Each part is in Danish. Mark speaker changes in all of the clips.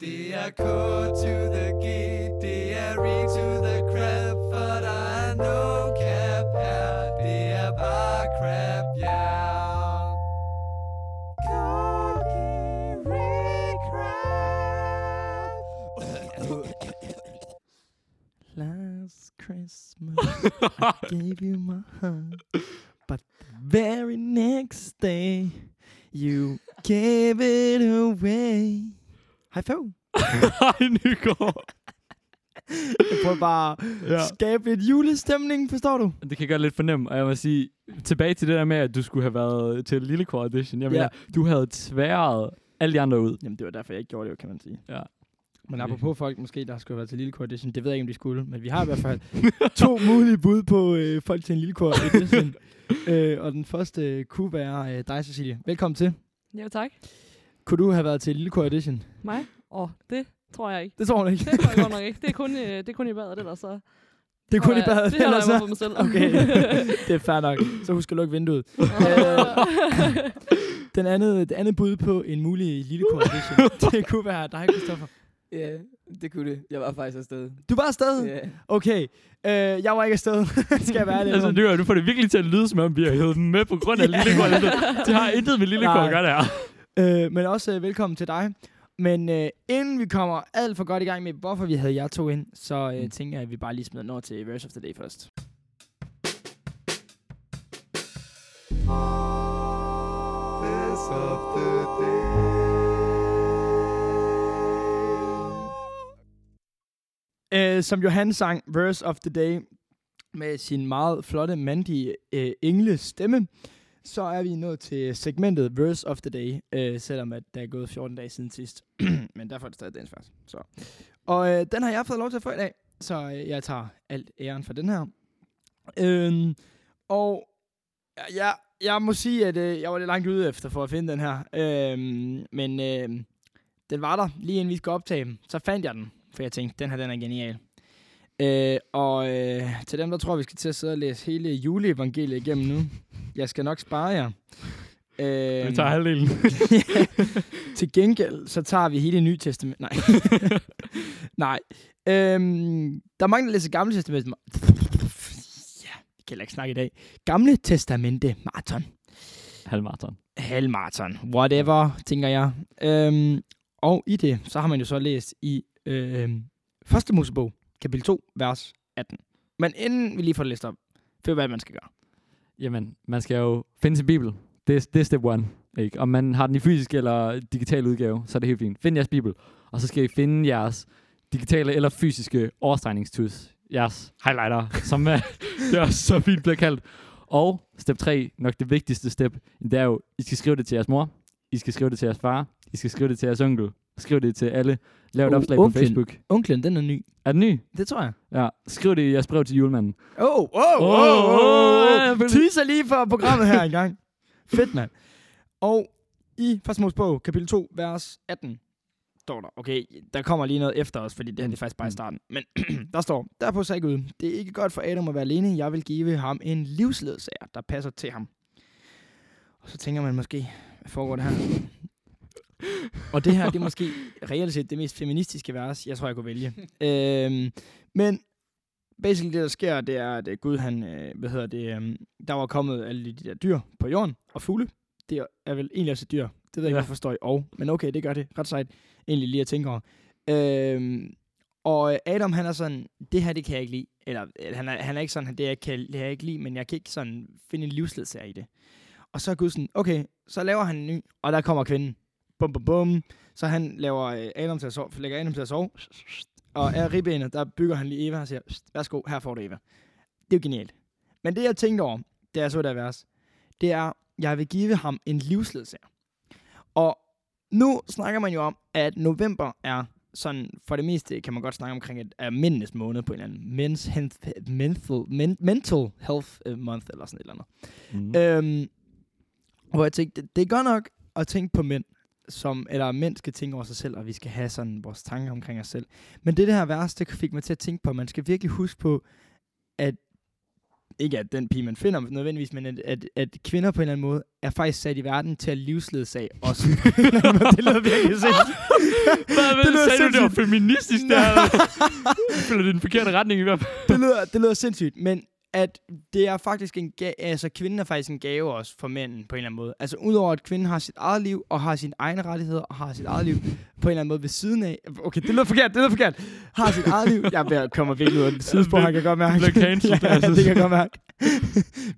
Speaker 1: Det er K to the G, det er re to the crap, for der er no cap her. Det er bare crap, ja.
Speaker 2: Last Christmas, I gave you my heart, but the very next day, you gave it away. Hej five.
Speaker 3: Hej, Nygaard.
Speaker 2: Jeg prøver bare at
Speaker 3: Ja.
Speaker 2: skabe lidt julestemning, forstår du?
Speaker 3: Det kan jeg godt lidt fornemme, og jeg må sige, tilbage til det der med, at du skulle have været til Lillecore Audition. Jeg
Speaker 2: Ja.
Speaker 3: mener, du havde tværet alle de andre ud.
Speaker 2: Jamen, det var derfor, jeg ikke gjorde det, kan man sige.
Speaker 3: Ja.
Speaker 2: Men apropos folk måske, der skulle have været til Lille Edition, det ved jeg ikke, om de skulle, men vi har i hvert fald to mulige bud på øh, folk til en Lille Edition. øh, og den første øh, kunne være øh, dig, Cecilie. Velkommen til.
Speaker 4: Jo, tak.
Speaker 2: Kunne du have været til Lille Edition?
Speaker 4: Mig? Åh, oh, det tror jeg ikke.
Speaker 2: Det tror jeg ikke.
Speaker 4: Det tror jeg godt nok ikke. Det er kun, øh, det er kun i badet, det der så.
Speaker 2: Det er kun i badet.
Speaker 4: Det
Speaker 2: ellers så-
Speaker 4: for mig selv.
Speaker 2: Okay, det er fair nok. Så husk at lukke vinduet. Den andet, det andet bud på en mulig Lille Edition, det kunne være dig, Christoffer.
Speaker 5: Ja, det kunne det. Jeg var faktisk afsted.
Speaker 2: Du var afsted?
Speaker 5: Ja.
Speaker 2: Okay, øh, jeg var ikke afsted, skal jeg være ærlig.
Speaker 3: Altså. Nygaard, du får det virkelig til at lyde, som om vi har hævet den med på grund af
Speaker 2: Ja.
Speaker 3: Lillecore. Det har intet med Lillecore at gøre, det her.
Speaker 2: Øh, men også øh, velkommen til dig. Men øh, inden vi kommer alt for godt i gang med, hvorfor vi havde jer to ind, så øh,
Speaker 3: Mm.
Speaker 2: tænker jeg, at vi bare lige smider over til Verse of the Day først.
Speaker 1: Best of the day.
Speaker 2: Øh, som Johan sang Verse of the Day med sin meget flotte, mandige øh, engle stemme, så er vi nået til segmentet Verse of the Day, øh, selvom at der er gået 14 dage siden sidst. Men derfor er det stadig dagens først. Så. Og øh, den har jeg fået lov til at få i dag, så øh, jeg tager alt æren for den her. Øhm, og ja, jeg må sige, at øh, jeg var lidt langt ude efter for at finde den her. Øhm, men øh, den var der, lige inden vi skulle optage den. Så fandt jeg den, for jeg tænkte, den her den er genial. Øh, og øh, til dem, der tror, vi skal til at sidde og læse hele juleevangeliet igennem nu. Jeg skal nok spare jer. Øh,
Speaker 3: Vi tager halvdelen.
Speaker 2: til gengæld, så tager vi hele Nye Testament. Nej. Nej. Øhm, der er mange, der læser Gamle Testament. Ja, vi kan ikke snakke i dag. Gamle Testamente Marathon.
Speaker 3: Halvmarathon.
Speaker 2: Halvmarathon. Whatever, tænker jeg. Øhm, og i det, så har man jo så læst i øhm, første Mosebog, kapitel 2, vers 18. Men inden vi lige får det læst op, for hvad man skal gøre.
Speaker 3: Jamen, man skal jo finde sin bibel. Det er, det er step one. Ikke? Om man har den i fysisk eller digital udgave, så er det helt fint. Find jeres bibel, og så skal I finde jeres digitale eller fysiske overstregningstus. Jeres highlighter, som er, øh, det er så fint bliver kaldt. Og step 3, nok det vigtigste step, det er jo, I skal skrive det til jeres mor, I skal skrive det til jeres far, I skal skrive det til jeres onkel, skriv det til alle, lav et
Speaker 2: Oh,
Speaker 3: opslag på
Speaker 2: onklen.
Speaker 3: Facebook.
Speaker 2: Onklen, den er ny.
Speaker 3: Er den ny?
Speaker 2: Det tror jeg.
Speaker 3: Ja, skriv det i jeres brev til julemanden.
Speaker 2: Oh, oh,
Speaker 3: oh, oh, ja,
Speaker 2: oh. Teaser lige for programmet her engang. Fedt, mand. Og i første Mosebog, kapitel 2, vers 18, står der, okay, der kommer lige noget efter os, fordi det her det er faktisk bare i starten. Men der står, derpå sagde Gud, det er ikke godt for Adam at være alene, jeg vil give ham en livsledsager, der passer til ham. Og så tænker man måske, hvad foregår det her? Og det her, det er måske reelt set det mest feministiske vers, jeg tror, jeg kunne vælge. øhm, men basically det, der sker, det er, at øh, Gud, han, øh, hvad hedder det, øh, der var kommet alle de der dyr på jorden, og fugle, det er vel egentlig også et dyr. Det ved jeg ikke,
Speaker 3: Ja.
Speaker 2: hvorfor står i og, men okay, det gør det. Ret sejt, egentlig lige at tænke over. Øhm, og øh, Adam, han er sådan, det her, det kan jeg ikke lide. Eller, øh, han er, han er ikke sådan, det, jeg kan, det jeg ikke lide, men jeg kan ikke sådan finde en livsledsager i det. Og så er Gud sådan, okay, så laver han en ny, og der kommer kvinden. Bum, bum, bum. Så han laver øh, Adam til at sove, lægger Adam til at sove. Og af ribbenet, der bygger han lige Eva og siger, "Pst, værsgo, her får du Eva. Det er jo genialt. Men det, jeg tænkte over, det er så der vers, det er, jeg vil give ham en livsledsager. Og nu snakker man jo om, at november er sådan, for det meste kan man godt snakke omkring, at er mændenes måned på en eller anden. Men's health, mental, men, mental health øh, month, eller sådan et eller andet.
Speaker 3: Mm.
Speaker 2: Øhm, hvor jeg tænkte, det, det er godt nok at tænke på mænd, som, eller mænd skal tænke over sig selv, og vi skal have sådan vores tanker omkring os selv. Men det, det her vers, det fik mig til at tænke på, at man skal virkelig huske på, at ikke at den pige, man finder nødvendigvis, men at, at, at kvinder på en eller anden måde er faktisk sat i verden til at livsledsage os. det lyder virkelig sindssygt.
Speaker 3: Hvad
Speaker 2: Det lyder
Speaker 3: sagde du, det var feministisk? Jeg føler, det er den forkerte retning i hvert fald.
Speaker 2: det, lyder, det lyder sindssygt, men at det er faktisk en gave, altså kvinden er faktisk en gave også for mænden på en eller anden måde. Altså udover at kvinden har sit eget liv, og har sine egne rettigheder, og har sit eget liv på en eller anden måde ved siden af. Okay, det lyder forkert, det lyder forkert. Har sit eget liv. Jeg er ved at komme virkelig ud af det sidespor, han kan godt mærke.
Speaker 3: Bliver cancelled,
Speaker 2: ja,
Speaker 3: altså.
Speaker 2: det kan jeg godt mærke.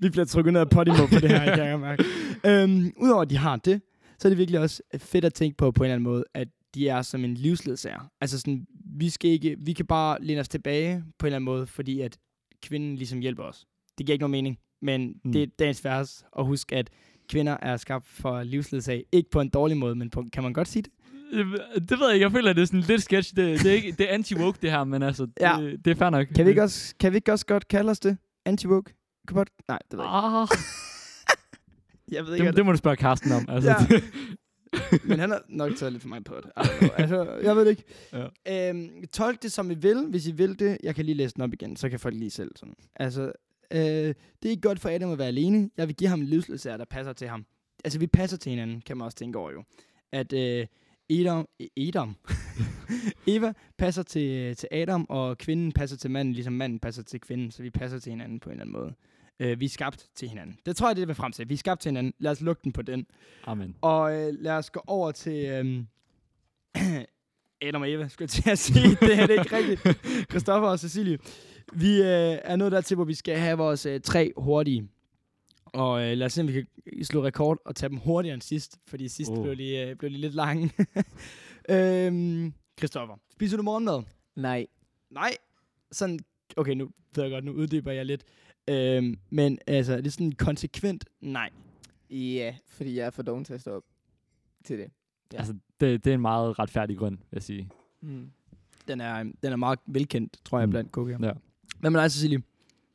Speaker 2: Vi bliver trykket ned af Podimo på det her, kan jeg godt mærke. Øhm, Udover at de har det, så er det virkelig også fedt at tænke på på en eller anden måde, at de er som en livsledsager. Altså sådan, vi, skal ikke, vi kan bare læne os tilbage på en eller anden måde, fordi at kvinden ligesom hjælper os. Det giver ikke nogen mening, men
Speaker 3: Mm.
Speaker 2: det er dagens vers at huske, at kvinder er skabt for livsledsag. Ikke på en dårlig måde, men på, kan man godt sige det?
Speaker 3: Det ved jeg ikke. Jeg føler, at det er sådan lidt sketch. Det, det er, ikke, det er anti-woke, det her, men altså,
Speaker 2: Ja.
Speaker 3: det, det er fair nok.
Speaker 2: Kan vi ikke også, kan vi ikke også godt kalde os det? Anti-woke? Nej, det ved jeg
Speaker 3: Ah,
Speaker 2: ikke. Jeg ved
Speaker 3: det, det må du spørge Karsten om. Altså,
Speaker 2: Ja. Men han har nok taget lidt for mig på det. Altså, jeg ved det ikke.
Speaker 3: Ja.
Speaker 2: Øhm, tolk det, som I vil, hvis I vil det. Jeg kan lige læse den op igen, så kan folk lige selv sådan. Altså, øh, det er ikke godt for Adam at være alene. Jeg vil give ham en livsledsager, der passer til ham. Altså, vi passer til hinanden, kan man også tænke over jo. At øh, Edom, Edom, Eva passer til, til Adam, og kvinden passer til manden, ligesom manden passer til kvinden, så vi passer til hinanden på en eller anden måde. Øh, vi er skabt til hinanden. Det tror jeg, det er, frem til. Vi er skabt til hinanden. Lad os lukke den på den.
Speaker 3: Amen.
Speaker 2: Og øh, lad os gå over til øhm, Adam og Eva, skulle jeg til at sige. det er det ikke rigtigt. Christoffer og Cecilie. Vi øh, er nået dertil, hvor vi skal have vores øh, tre hurtige. Og øh, lad os se, om vi kan slå rekord og tage dem hurtigere end sidst. Fordi sidst
Speaker 3: Oh.
Speaker 2: oh. blev, de, øh, blev de lidt lange. øhm, Christoffer, spiser du morgenmad?
Speaker 5: Nej.
Speaker 2: Nej. Sådan, okay, nu ved jeg godt, nu uddyber jeg lidt. Øhm, men altså, det er sådan konsekvent nej.
Speaker 5: Ja, fordi jeg er for doven til at stå op til det. Ja.
Speaker 3: Altså, det, det er en meget retfærdig grund, vil jeg sige.
Speaker 5: Mm.
Speaker 2: Den er, den er meget velkendt, tror jeg,
Speaker 3: Mm.
Speaker 2: blandt KG'er.
Speaker 3: Ja.
Speaker 2: Hvad med dig, Cecilie?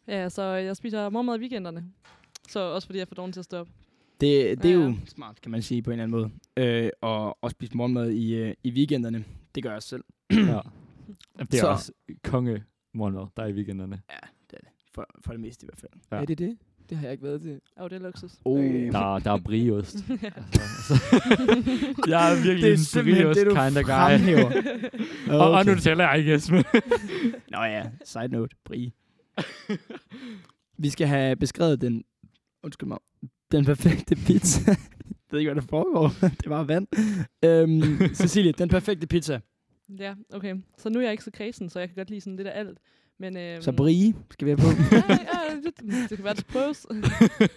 Speaker 4: Ja, så jeg spiser morgenmad i weekenderne. Så også fordi jeg er for dårlig til at stå op.
Speaker 2: Det, det er
Speaker 4: Ja,
Speaker 2: jo
Speaker 4: ja.
Speaker 2: smart, kan man sige på en eller anden måde. Øh, og, og spise morgenmad i, øh, i weekenderne. Det gør jeg også selv.
Speaker 3: ja. Det er
Speaker 2: Så-
Speaker 3: også konge morgenmad, der er i weekenderne.
Speaker 2: For, for det meste i hvert fald.
Speaker 3: Ja.
Speaker 5: Er det det? Det har jeg ikke været til.
Speaker 4: Åh, det er luksus.
Speaker 2: Oh.
Speaker 5: Okay.
Speaker 3: Der, der er briost. altså, altså. jeg er virkelig
Speaker 2: Det er
Speaker 3: en briost
Speaker 2: det,
Speaker 3: kind of guy.
Speaker 2: fremhæver.
Speaker 3: Og, og nu taler jeg ikke, Jesper.
Speaker 2: Nå ja, side note, Brie. Vi skal have beskrevet den, undskyld mig, den perfekte pizza. jeg ved ikke, hvad der foregår. det var vand. Øhm, Cecilie, den perfekte pizza.
Speaker 4: ja, okay. Så nu er jeg ikke så kredsen, så jeg kan godt lide sådan lidt af alt. Men, øhm,
Speaker 2: Så Brie skal vi have på.
Speaker 4: ja, ja, det, det kan være, det prøves.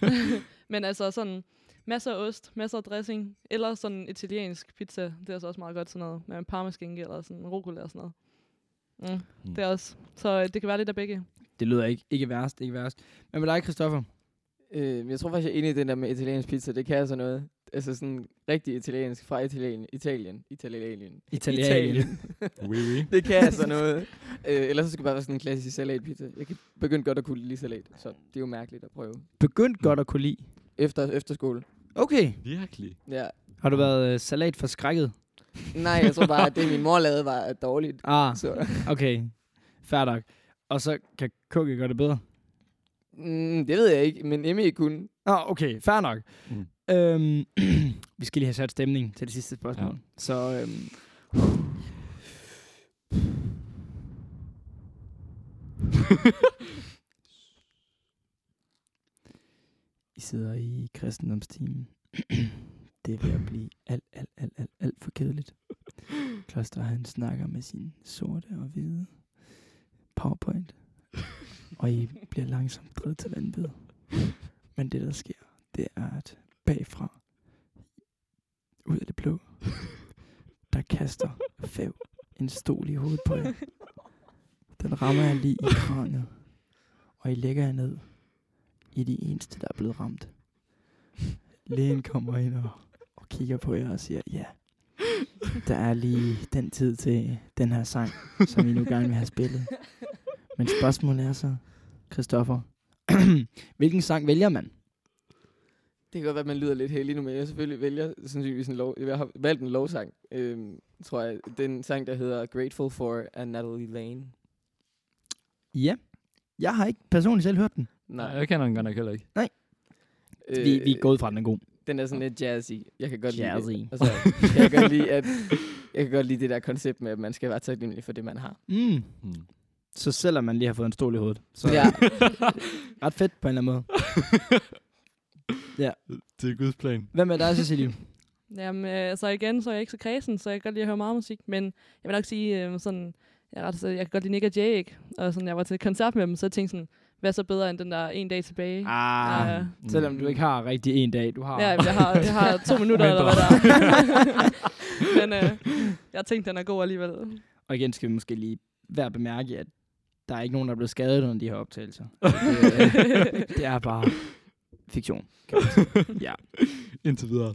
Speaker 4: Men altså sådan masser af ost, masser af dressing, eller sådan italiensk pizza. Det er altså også meget godt sådan noget, med en parmaskinke eller sådan rucola og sådan noget. Mm,
Speaker 3: Mm.
Speaker 4: det er også. Så øh, det kan være lidt af begge.
Speaker 2: det lyder ikke, ikke værst, ikke værst. Men med dig, Christoffer?
Speaker 5: Øh, jeg tror faktisk, jeg er enig i den der med italiensk pizza. Det kan altså noget. Altså sådan rigtig italiensk fra Italien. Italien. Italien.
Speaker 2: Italien.
Speaker 3: Oui, oui.
Speaker 5: det kan altså noget. Øh, ellers så skal det bare være sådan en klassisk salatpizza. Jeg kan begynde godt at kunne lide salat, så det er jo mærkeligt at prøve.
Speaker 2: Begyndt godt at kunne lide.
Speaker 5: Efter, efter skole.
Speaker 2: Okay.
Speaker 3: Virkelig.
Speaker 5: Ja.
Speaker 2: Har du været øh, salat for skrækket?
Speaker 5: Nej, jeg tror bare, at det min mor lavede var dårligt.
Speaker 2: Ah,
Speaker 5: Så,
Speaker 2: okay. Nok. Og så kan Kukke gøre det bedre?
Speaker 5: Mm, det ved jeg ikke, men Emmy kunne.
Speaker 2: Ah, okay. Fair nok.
Speaker 3: Mm.
Speaker 2: Øhm, vi skal lige have sat stemning til det sidste spørgsmål.
Speaker 3: Ja.
Speaker 2: Så øhm, I sidder i kristendomstimen. det ved at blive alt, alt, alt, alt, alt for kedeligt. Kloster han snakker med sin sorte og hvide powerpoint. Og I bliver langsomt drevet til vanvid. Men det, der sker, det er, at bagfra, ud af det blå, der kaster Fav en stol i hovedet på jer. Den rammer jeg lige i kranet, og I lægger jer ned i de eneste, der er blevet ramt. Lægen kommer ind og, og kigger på jer og siger, ja, der er lige den tid til den her sang, som I nu gerne vil have spillet. Men spørgsmålet er så, Christoffer, hvilken sang vælger man?
Speaker 5: Det kan godt være, at man lyder lidt heldig nu, men jeg selvfølgelig vælger sandsynligvis en lov. Jeg har valgt en lovsang, øhm, tror jeg. Den sang, der hedder Grateful For af Natalie Lane.
Speaker 2: Ja, jeg har ikke personligt selv hørt den.
Speaker 3: Nej, jeg kender den godt nok heller ikke.
Speaker 5: Øh,
Speaker 2: Vi, vi er gået fra, den er god.
Speaker 5: Den er sådan lidt jazzy. Jeg kan godt
Speaker 2: Jazzy.
Speaker 5: lide det. Og så kan jeg godt lide, at Jeg kan godt lide det der koncept med, at man skal være taknemmelig for det, man har.
Speaker 2: Mm.
Speaker 3: Mm.
Speaker 2: Så selvom man lige har fået en stol i hovedet. Så
Speaker 5: Ja.
Speaker 2: ret fedt på en eller anden måde.
Speaker 3: Det er Guds plan.
Speaker 2: Hvad med dig, Cecilie?
Speaker 4: Jamen, øh, så igen, så er jeg ikke så kredsen, så jeg kan godt lide at høre meget musik. Men jeg vil nok sige, øh, sådan, jeg, er ret, så jeg kan godt lide Nick og Jay, ikke? Og sådan, jeg var til koncert med dem, så jeg tænkte sådan, hvad er så bedre end den der en dag tilbage?
Speaker 2: Ah,
Speaker 4: Ja.
Speaker 2: selvom du ikke har rigtig en dag, du har.
Speaker 4: Ja, jeg har, jeg har to minutter, eller hvad der er. Men øh, jeg tænkte, den er god alligevel.
Speaker 2: Og igen skal vi måske lige værd at bemærke, at der er ikke nogen, der er blevet skadet under de her optagelser. det, det er bare fiktion. Kan man sige. Ja.
Speaker 3: Indtil videre.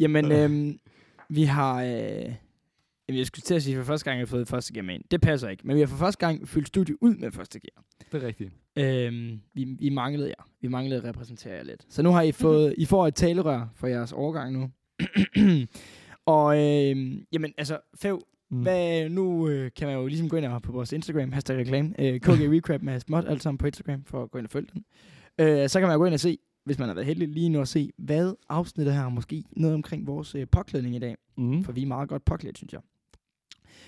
Speaker 2: Jamen, øhm, vi har... Øh, jamen, jeg skulle til at sige, for første gang har jeg fået første gear med ind. Det passer ikke. Men vi har for første gang fyldt studiet ud med første gear.
Speaker 3: Det er rigtigt.
Speaker 2: Øhm, vi, vi manglede jer. Vi manglede at repræsentere jer lidt. Så nu har I fået, I får et talerør for jeres overgang nu. og øhm, jamen, altså, Fev,
Speaker 3: Mm.
Speaker 2: hvad, nu øh, kan man jo ligesom gå ind og på vores Instagram, hashtag reklame, øh, KG Recap med småt, alt sammen på Instagram, for at gå ind og følge den. Øh, så kan man jo gå ind og se, hvis man har været heldig lige nu at se, hvad afsnittet her måske noget omkring vores øh, påklædning i dag.
Speaker 3: Mm.
Speaker 2: For vi er meget godt påklædt, synes jeg.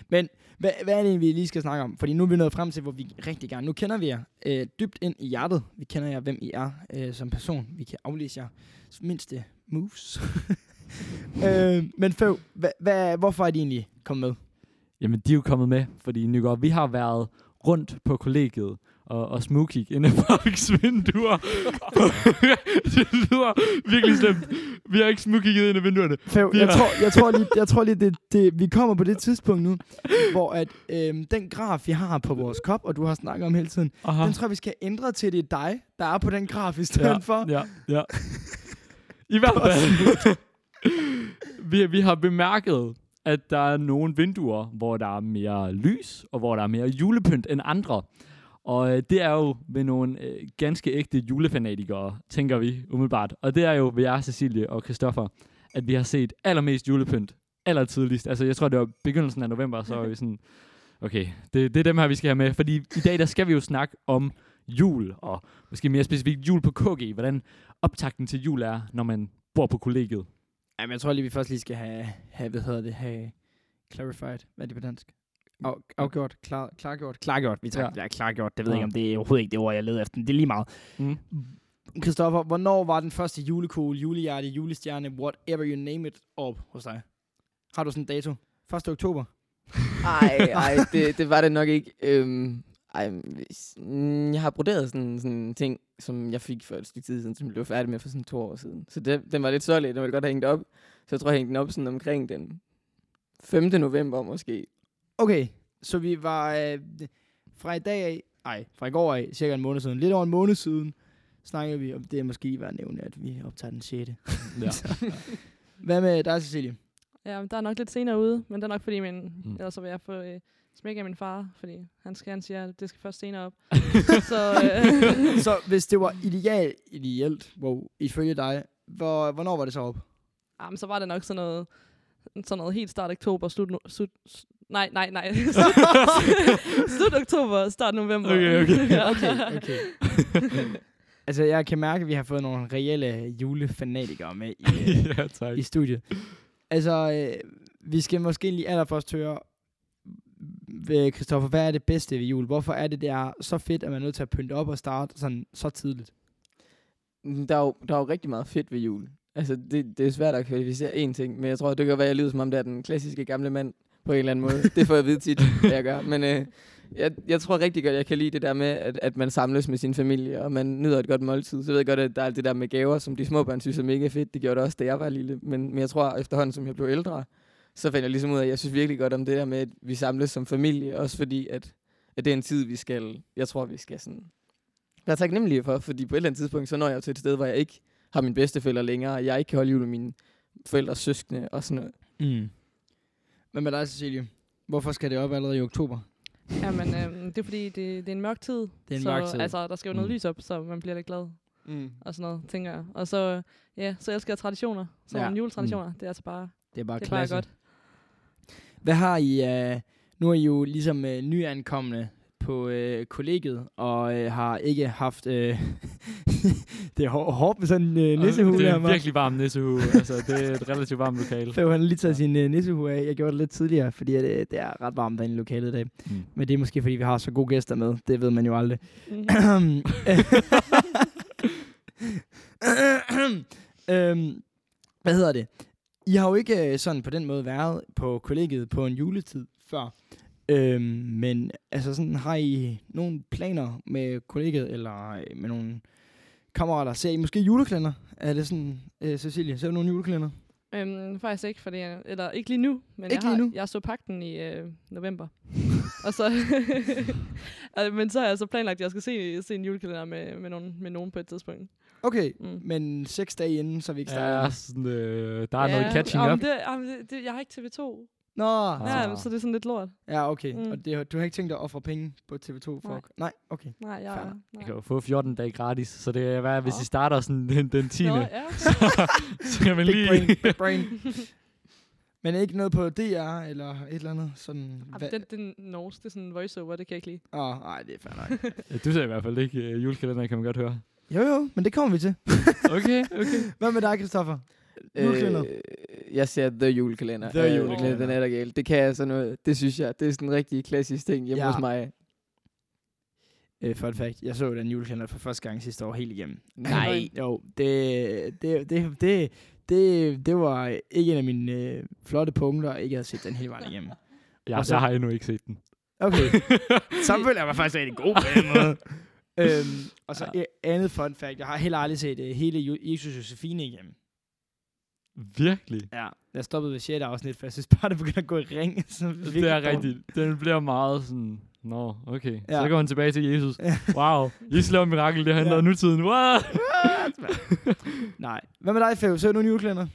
Speaker 2: Men hvad, hvad er det, vi lige skal snakke om? Fordi nu er vi nået frem til, hvor vi rigtig gerne... Nu kender vi jer øh, dybt ind i hjertet. Vi kender jer, hvem I er øh, som person. Vi kan aflæse jer mindste moves. øh, men Føv, hva, hva, hvorfor er de egentlig kommet med?
Speaker 3: Jamen, de er jo kommet med, fordi Nygaard, vi har været rundt på kollegiet og, og smugkig ind i folks vinduer. det lyder virkelig slemt. Vi har ikke smugkigget ind i vinduerne. Vi
Speaker 2: jeg,
Speaker 3: har-
Speaker 2: tror, jeg tror lige, jeg tror lige det, det, vi kommer på det tidspunkt nu, hvor at, øh, den graf, vi har på vores kop, og du har snakket om hele tiden,
Speaker 3: Aha.
Speaker 2: den tror jeg, vi skal ændre til, det er dig, der er på den graf i stedet
Speaker 3: ja,
Speaker 2: for.
Speaker 3: Ja, ja. I hvert fald. vi, vi har bemærket, at der er nogle vinduer, hvor der er mere lys, og hvor der er mere julepynt end andre. Og øh, det er jo ved nogle øh, ganske ægte julefanatikere, tænker vi umiddelbart. Og det er jo ved jer, Cecilie og Christoffer, at vi har set allermest julepynt allertidligst. Altså, jeg tror, det var begyndelsen af november, så var vi sådan, okay, det, det er dem her, vi skal have med. Fordi i dag, der skal vi jo snakke om jul, og måske mere specifikt jul på KG. Hvordan optakten til jul er, når man bor på kollegiet.
Speaker 2: Jamen, jeg tror lige, vi først lige skal have, have hvad hedder det, have clarified. Hvad er det på dansk? Af, afgjort, klar, klargjort, klargjort. Vi tager ja. klargjort. Det ved jeg ikke,
Speaker 3: Ja.
Speaker 2: om det er overhovedet ikke det ord, jeg leder efter. Det er lige meget.
Speaker 3: Mm.
Speaker 2: Christoffer, hvornår var den første julekugle, julehjerte, julestjerne, whatever you name it, op hos dig? Har du sådan en dato? 1. oktober?
Speaker 5: Ej, ej, det, det var det nok ikke. Øhm, ej, mm, jeg har broderet sådan, sådan en ting, som jeg fik for et stykke tid siden, som jeg blev færdig med for sådan to år siden. Så det, den var lidt sørlig, den ville godt have hængt op. Så jeg tror, jeg hængte den op sådan omkring den 5. november måske.
Speaker 2: Okay, så vi var øh, fra i dag af, ej, fra i går af, cirka en måned siden, lidt over en måned siden, snakkede vi om det er måske at nævne, at vi optager den 6.
Speaker 3: Ja.
Speaker 2: Hvad med dig, Cecilie?
Speaker 4: Ja, men der er nok lidt senere ude, men det er nok fordi, min,
Speaker 3: mm.
Speaker 4: ellers så vil jeg få øh, smæk af min far, fordi han, skal, han siger, at det skal først senere op. så øh,
Speaker 2: så hvis det var ideal, ideelt, wow, ifølge dig, hvor, hvornår var det så op?
Speaker 4: jamen, så var det nok sådan noget, sådan noget helt start oktober, slut, no, slut, nej, nej, nej, slut, oktober, start november.
Speaker 3: Okay, okay.
Speaker 2: Okay, okay. altså, jeg kan mærke, at vi har fået nogle reelle julefanatikere med i,
Speaker 3: ja, tak.
Speaker 2: i studiet. Altså, øh, vi skal måske lige allerførst høre, ved Christoffer, hvad er det bedste ved jul? Hvorfor er det, det er så fedt, at man er nødt til at pynte op og starte sådan så tidligt?
Speaker 5: Mm, Der er, jo, der er jo rigtig meget fedt ved jul. Altså, det, det er svært at kvalificere én ting, men jeg tror, det kan være, at jeg lyder som om, det er den klassiske gamle mand på en eller anden måde. det får jeg at vide tit, hvad jeg gør. Men øh, jeg, jeg tror rigtig godt, jeg kan lide det der med, at, at man samles med sin familie, og man nyder et godt måltid. Så ved jeg godt, at der er alt det der med gaver, som de små børn synes er mega fedt. Det gjorde det også, da jeg var lille. Men, men jeg tror, efterhånden, som jeg blev ældre, så fandt jeg ligesom ud af, at jeg synes virkelig godt om det der med, at vi samles som familie. Også fordi, at, at det er en tid, vi skal, jeg tror, vi skal sådan være taknemmelige for. Fordi på et eller andet tidspunkt, så når jeg jo til et sted, hvor jeg ikke har mine bedsteforældre længere, og jeg ikke kan holde jul med mine forældres søskende og sådan noget.
Speaker 2: Mm. Hvad med dig, Cecilie? Hvorfor skal det op allerede i oktober?
Speaker 4: Jamen, øh, det er fordi, det, det er en mørk tid.
Speaker 2: Det er en
Speaker 4: så,
Speaker 2: mørk tid.
Speaker 4: Altså, der skal jo noget
Speaker 3: Mm.
Speaker 4: lys op, så man bliver lidt glad
Speaker 5: Mm.
Speaker 4: og sådan noget, tænker jeg. Og så, ja, så elsker jeg traditioner. Så
Speaker 2: Ja.
Speaker 4: juletraditioner, mm. det er altså bare,
Speaker 2: Det er bare
Speaker 4: det er bare godt.
Speaker 2: Hvad har I, uh, nu er I jo ligesom uh, nyankomne på uh, kollegiet, og uh, har ikke haft uh, det er hår- hårdt med sådan en øh, nissehue
Speaker 3: Det er en virkelig varm nissehue. altså, det er et relativt varmt lokale.
Speaker 2: Før han lige taget sin øh, nissehue af. Jeg gjorde det lidt tidligere, fordi at, øh, det er ret varmt derinde i lokalet i dag.
Speaker 3: Mm.
Speaker 2: Men det er måske, fordi vi har så gode gæster med. Det ved man jo aldrig.
Speaker 4: Mhm.
Speaker 2: øhm, hvad hedder det? I har jo ikke øh, sådan på den måde været på kollegiet på en juletid før. Øhm, men altså sådan, har I nogle planer med kollegiet, eller øh, med nogle kammerater? Ser I måske juleklænder? Er det sådan, øh, Cecilia, ser du nogle juleklænder?
Speaker 4: Øhm, faktisk ikke, fordi jeg, eller ikke lige nu, men
Speaker 2: Ikke
Speaker 4: jeg, har,
Speaker 2: lige nu?
Speaker 4: jeg så pakten i øh, november. og så, men så har jeg så planlagt, at jeg skal se, se en julekalender med, med, nogen, med nogen på et tidspunkt.
Speaker 2: Okay,
Speaker 4: Mm.
Speaker 2: men seks dage inden, så vi ikke starter.
Speaker 3: Ja, sådan, øh, der er noget catching up.
Speaker 4: Det, jamen, det, det, jeg har ikke TV2.
Speaker 2: Nå,
Speaker 3: Ah.
Speaker 4: Ja, så det er sådan lidt lort.
Speaker 2: ja, okay.
Speaker 4: Mm.
Speaker 2: Og det, du har ikke tænkt dig at ofre penge på TV2 for?
Speaker 4: Nej.
Speaker 2: Nej, okay.
Speaker 4: Nej, jeg,
Speaker 2: Fair.
Speaker 4: nej.
Speaker 3: Jeg kan jo få 14 dage gratis, så det er hvad, hvis
Speaker 4: Nå.
Speaker 3: I starter sådan den, den 10.
Speaker 4: Nå, ja.
Speaker 3: så kan man
Speaker 2: Big
Speaker 3: lige...
Speaker 2: brain, big brain. Men ikke noget på DR eller et eller andet sådan...
Speaker 4: Jamen, den, den norsk, det er sådan voiceover, det kan jeg ikke lide.
Speaker 2: Åh, oh, nej, det er fair nok.
Speaker 3: Ja, du ser i hvert fald ikke uh, julekalenderen, kan man godt høre.
Speaker 2: Jo, jo, men det kommer vi til.
Speaker 3: Okay, okay.
Speaker 2: Hvad med dig, Christoffer? Julekalender?
Speaker 5: Øh, jeg ser The Julekalender.
Speaker 2: The
Speaker 5: Øh,
Speaker 2: Julekalender.
Speaker 5: Den er der galt. Det kan jeg sådan noget. Det synes jeg, det er sådan en rigtig klassisk ting hjemme
Speaker 2: Ja.
Speaker 5: hos mig.
Speaker 2: Øh, fun fact, jeg så den julekalender for første gang sidste år helt igennem.
Speaker 5: Nej.
Speaker 2: Jo, det, det, det, det, det, det var ikke en af mine øh, flotte punkter, ikke at have set den hele vejen igennem.
Speaker 3: Jeg,
Speaker 2: Og så-
Speaker 3: jeg har endnu ikke set den.
Speaker 2: Okay, så føler jeg mig faktisk rigtig god på den måde. øhm, og så et andet fun fact, jeg har heller aldrig set uh, hele Jesus Josefine igennem.
Speaker 3: Virkelig.
Speaker 2: Ja, jeg stoppede ved 6. afsnit, for jeg synes bare, det begynder at gå i ring. Så
Speaker 3: Det
Speaker 2: virkelig
Speaker 3: er
Speaker 2: dårligt.
Speaker 3: rigtigt. Den bliver meget sådan... Nå, okay.
Speaker 2: Ja.
Speaker 3: Så går han tilbage til Jesus.
Speaker 2: Ja.
Speaker 3: Wow. Jesus laver mirakel, det handler
Speaker 2: Ja.
Speaker 3: om nutiden. What?
Speaker 2: Nej. Hvad med dig, Fæv? Ser du juleklænder?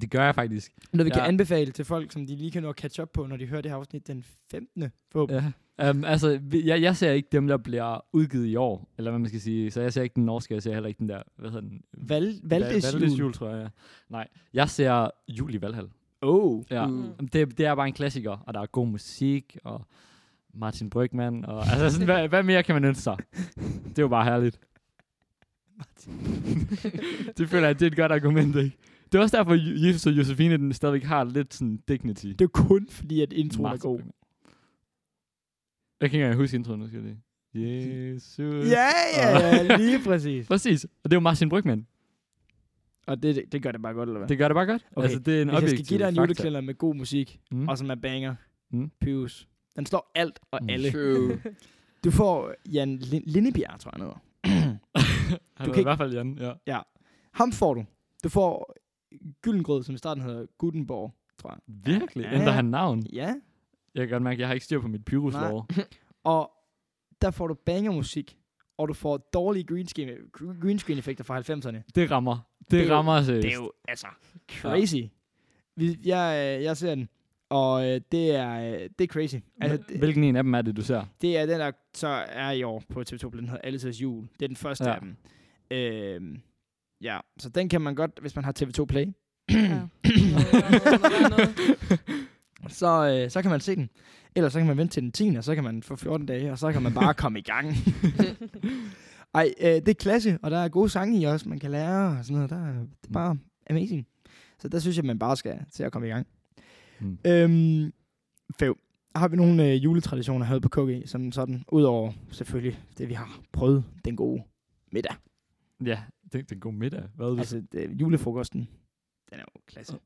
Speaker 3: Det gør jeg faktisk.
Speaker 2: Noget, vi ja. kan
Speaker 3: Ja.
Speaker 2: anbefale til folk, som de lige kan nå at catch up på, når de hører det her afsnit den 15. Forhåbentlig.
Speaker 3: Ja. Um, altså, jeg, jeg ser ikke dem, der bliver udgivet i år, eller hvad man skal sige. Så jeg ser ikke den norske, jeg ser heller ikke den der, hvad hedder den?
Speaker 2: Val, Valdes
Speaker 3: Valdes
Speaker 2: jul.
Speaker 3: jul, tror jeg. Ja. Nej, jeg ser Jul i Valhall.
Speaker 2: Oh.
Speaker 3: Ja.
Speaker 5: Mm.
Speaker 3: Det, det er bare en klassiker, og der er god musik, og Martin Brygman, og altså sådan, hvad, hvad mere kan man ønske sig? Det er jo bare herligt. det føler jeg, det er et godt argument, ikke? Det er også derfor, Jesus og Josefine den stadigvæk har lidt sådan dignity.
Speaker 2: Det er kun fordi, at introen er
Speaker 3: Martin
Speaker 2: god.
Speaker 3: Brygmann. Jeg kan ikke engang huske introen, nu skal jeg lige. Jesus.
Speaker 2: Ja, ja, ja, lige præcis.
Speaker 3: Præcis. Og det er jo Martin Brygman.
Speaker 2: Og det, det gør det bare godt, eller hvad?
Speaker 3: Det gør det bare godt.
Speaker 2: Okay,
Speaker 3: Altså, det er en
Speaker 2: Hvis jeg skal give dig en julekalender med god musik,
Speaker 3: Mm.
Speaker 2: og som er banger,
Speaker 3: Mm.
Speaker 2: Pyrus. Den slår alt og
Speaker 3: Mm.
Speaker 2: alle.
Speaker 5: True.
Speaker 2: Du får Jan Lin- Lindebjerg, tror jeg, han hedder.
Speaker 3: Han
Speaker 2: Du kan
Speaker 3: i hvert fald Jan, ja.
Speaker 2: Ham får du. Du får Gyldengrød, som i starten hedder Gutenborg, tror jeg.
Speaker 3: Virkelig?
Speaker 2: Ja.
Speaker 3: Ja. Ændrer han navn?
Speaker 2: Ja.
Speaker 3: Jeg kan godt mærke, at jeg har ikke styr på mit pyruslov.
Speaker 2: Og der får du banger-musik, og du får dårlige green screen, green screen effekter fra 90'erne.
Speaker 3: Det rammer. Det,
Speaker 2: Det er jo-
Speaker 3: rammer seriøst.
Speaker 2: Det er jo, altså, crazy. Vi, jeg, øh, jeg ser den, og øh, det er, øh, det er crazy. Altså, det,
Speaker 3: Hvilken en af dem er det, du ser?
Speaker 2: det er den, der så er i år på TV2, den hedder Alletiders Jul. Det er den første
Speaker 3: Ja.
Speaker 2: af dem. Øhm, ja, så den kan man godt, hvis man har TV2 Play,
Speaker 4: Ja. Noget.
Speaker 2: Så, øh, så kan man se den. Ellers så kan man vente til den 10. og så kan man få 14 dage, og så kan man bare komme i gang. Ej, øh, det er klasse, og der er gode sange i også, man kan lære og sådan noget. Der er, det er bare amazing. Så der synes jeg, man bare skal til at komme i gang.
Speaker 3: Mm.
Speaker 2: Øhm, Fæv, har vi nogle øh, juletraditioner her på KG, som sådan, udover selvfølgelig det, vi har prøvet, den gode middag.
Speaker 3: Ja, det, det er en god middag. Hvad, altså,
Speaker 2: Altså, det, julefrokosten, den er jo klasse.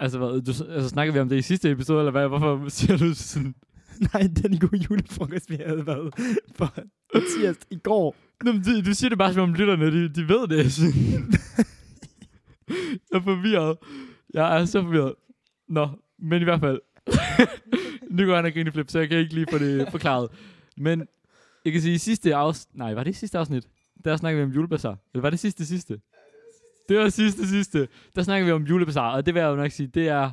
Speaker 3: Altså, hvad, du, altså, snakker vi om det i sidste episode, eller hvad? Hvorfor siger du sådan?
Speaker 2: Nej, den gode julefrokost, vi havde været for Mathias i går.
Speaker 3: Nå, du, du siger det bare, som om lytterne, de, de ved det. jeg er forvirret. Jeg er så forvirret. Nå, men i hvert fald. nu går han og grine flip, så jeg kan ikke lige få det forklaret. Men jeg kan sige, i sidste afsnit... Nej, var det sidste afsnit? Der snakkede vi om julebazar. Eller var det sidste sidste? Det var sidste sidste. Der snakkede vi om julebazar, og det vil jeg jo nok sige, det er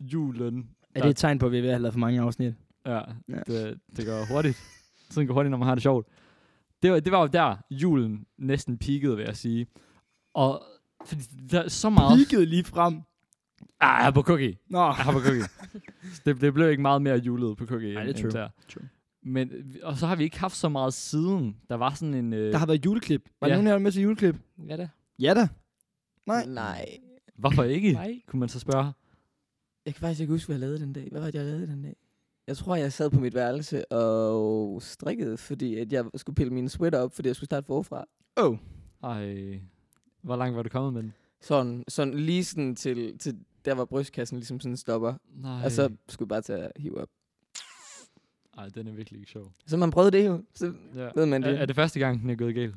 Speaker 3: julen.
Speaker 2: Er det et tegn på, at vi er ved at have lavet for mange afsnit?
Speaker 3: Ja,
Speaker 2: Ja.
Speaker 3: det, det går hurtigt. Sådan går hurtigt, når man har det sjovt. Det var, det var jo der, julen næsten peakede, vil jeg sige. Og fordi der er så meget...
Speaker 2: Peakede lige frem.
Speaker 3: Ah, jeg er på cookie.
Speaker 2: Nå,
Speaker 3: Jeg er på cookie. det, det blev ikke meget mere julet på cookie.
Speaker 2: Nej,
Speaker 3: end-
Speaker 2: det er
Speaker 3: end
Speaker 2: true.
Speaker 3: der.
Speaker 2: True.
Speaker 3: Men, og så har vi ikke haft så meget siden. Der var sådan en... Øh,
Speaker 2: Der har været juleklip. Var
Speaker 3: Ja.
Speaker 2: nogen her med til juleklip?
Speaker 4: Ja da.
Speaker 2: Ja da. Nej.
Speaker 5: Nej.
Speaker 3: Hvorfor ikke?
Speaker 4: Nej.
Speaker 3: Kunne man så spørge.
Speaker 5: Jeg kan faktisk ikke huske, hvad jeg lavede den dag. Hvad var det, jeg lavede den dag? Jeg tror, jeg sad på mit værelse og strikkede, fordi at jeg skulle pille mine sweater op, fordi jeg skulle starte forfra.
Speaker 2: Oh.
Speaker 3: Ej, hvor langt var du kommet med den?
Speaker 5: Sådan, sådan lige sådan til, til der, hvor brystkassen ligesom sådan stopper.
Speaker 3: Nej.
Speaker 5: Og så skulle jeg bare tage at hive op.
Speaker 3: Ej, den er virkelig ikke sjov.
Speaker 5: Så man prøvede det jo, så
Speaker 3: Ja.
Speaker 5: ved man
Speaker 3: Er,
Speaker 5: det.
Speaker 3: er det første gang, den er gået galt?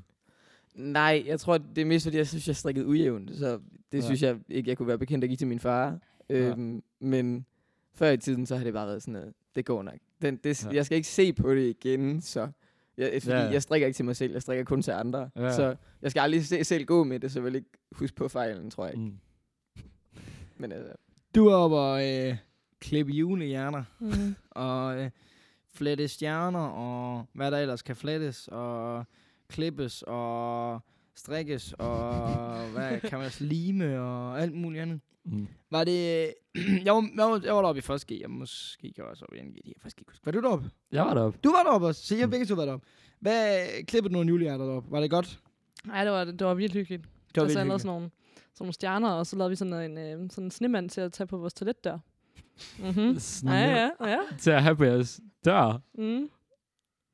Speaker 5: Nej, jeg tror, det er mest fordi, jeg synes, jeg strikkede ujævnt. Så det
Speaker 3: Ja.
Speaker 5: synes jeg ikke, jeg kunne være bekendt at give til min far. Øhm, Men før i tiden, så har det bare været sådan noget, det går nok. Den, det,
Speaker 3: Ja.
Speaker 5: Jeg skal ikke se på det igen, så... Jeg, fordi
Speaker 3: Ja,
Speaker 5: jeg strikker ikke til mig selv, jeg strikker kun til andre.
Speaker 3: Ja.
Speaker 5: Så jeg skal aldrig se, selv gå med det, så jeg vil ikke huske på fejlen, tror jeg ikke.
Speaker 3: Mm.
Speaker 5: Men altså,
Speaker 2: Du er oppe og øh, klippe julehjerner.
Speaker 4: Mm.
Speaker 2: og øh, flette stjerner, og hvad der ellers kan flettes, og klippes, og strikkes, og hvad kan man også lime, og alt muligt andet.
Speaker 3: Mm.
Speaker 2: Var det... jeg, var, jeg, var, jeg var deroppe i første G, jeg måske jeg også oppe i 2G, det kan jeg faktisk ikke huske. Var du deroppe?
Speaker 3: Jeg var deroppe.
Speaker 2: Du var deroppe også, så har
Speaker 3: Mm.
Speaker 2: begge to været deroppe. Hvad klippede du nogle julehjerter deroppe? Var det godt?
Speaker 4: Nej, det var, det var virkelig hyggeligt.
Speaker 2: Det var
Speaker 4: jeg
Speaker 2: virkelig
Speaker 4: lavede sådan nogle, sådan nogle stjerner, og så lavede vi sådan en, øh, sådan en snemand til at tage på vores toilet der. Mhm.
Speaker 3: Sådan
Speaker 4: Ja, ja, ja.
Speaker 3: Til at have på jeres dør.
Speaker 4: Mm.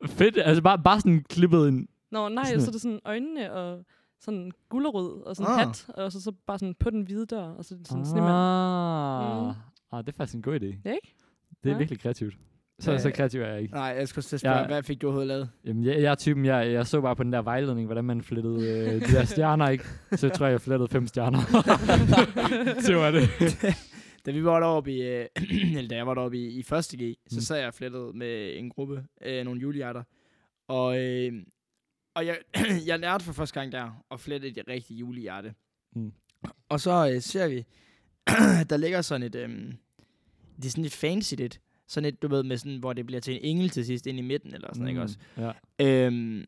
Speaker 3: Fedt. Altså bare, bare sådan klippet en...
Speaker 4: Nå, nej,
Speaker 3: Sådan-
Speaker 4: så er det sådan øjnene og sådan gullerød og sådan
Speaker 2: Ah.
Speaker 4: ah. hat, og så, så bare sådan på den hvide dør, og så sådan en snemand.
Speaker 3: Ah.
Speaker 4: Mm.
Speaker 3: ah, det er faktisk en god idé.
Speaker 4: Ja, ikke?
Speaker 3: Det er
Speaker 4: Ja.
Speaker 3: virkelig kreativt. Så, så kreativ er jeg ikke.
Speaker 2: Nej, jeg skulle til at spørge, ja. hvad fik du overhovedet lavet?
Speaker 3: Jamen, jeg, jeg er typen, jeg, jeg så bare på den der vejledning, hvordan man flettede øh, de der stjerner, ikke? Så jeg tror jeg, jeg flettede fem stjerner. det var det.
Speaker 2: Da vi var deroppe i, øh, eller da jeg var deroppe i, i første G, så
Speaker 3: Mm.
Speaker 2: sad jeg og flettede med en gruppe, øh, nogle julehjerter. Og, øh, og jeg, jeg lærte for første gang der at flette et rigtigt julehjerte.
Speaker 3: Mm.
Speaker 2: Og så øh, ser vi, der ligger sådan et, øh, det er sådan et fancy lidt, sådan et, du ved, med sådan, hvor det bliver til en engel til sidst ind i midten, eller sådan, mm. ikke også?
Speaker 3: Ja.
Speaker 2: Øhm,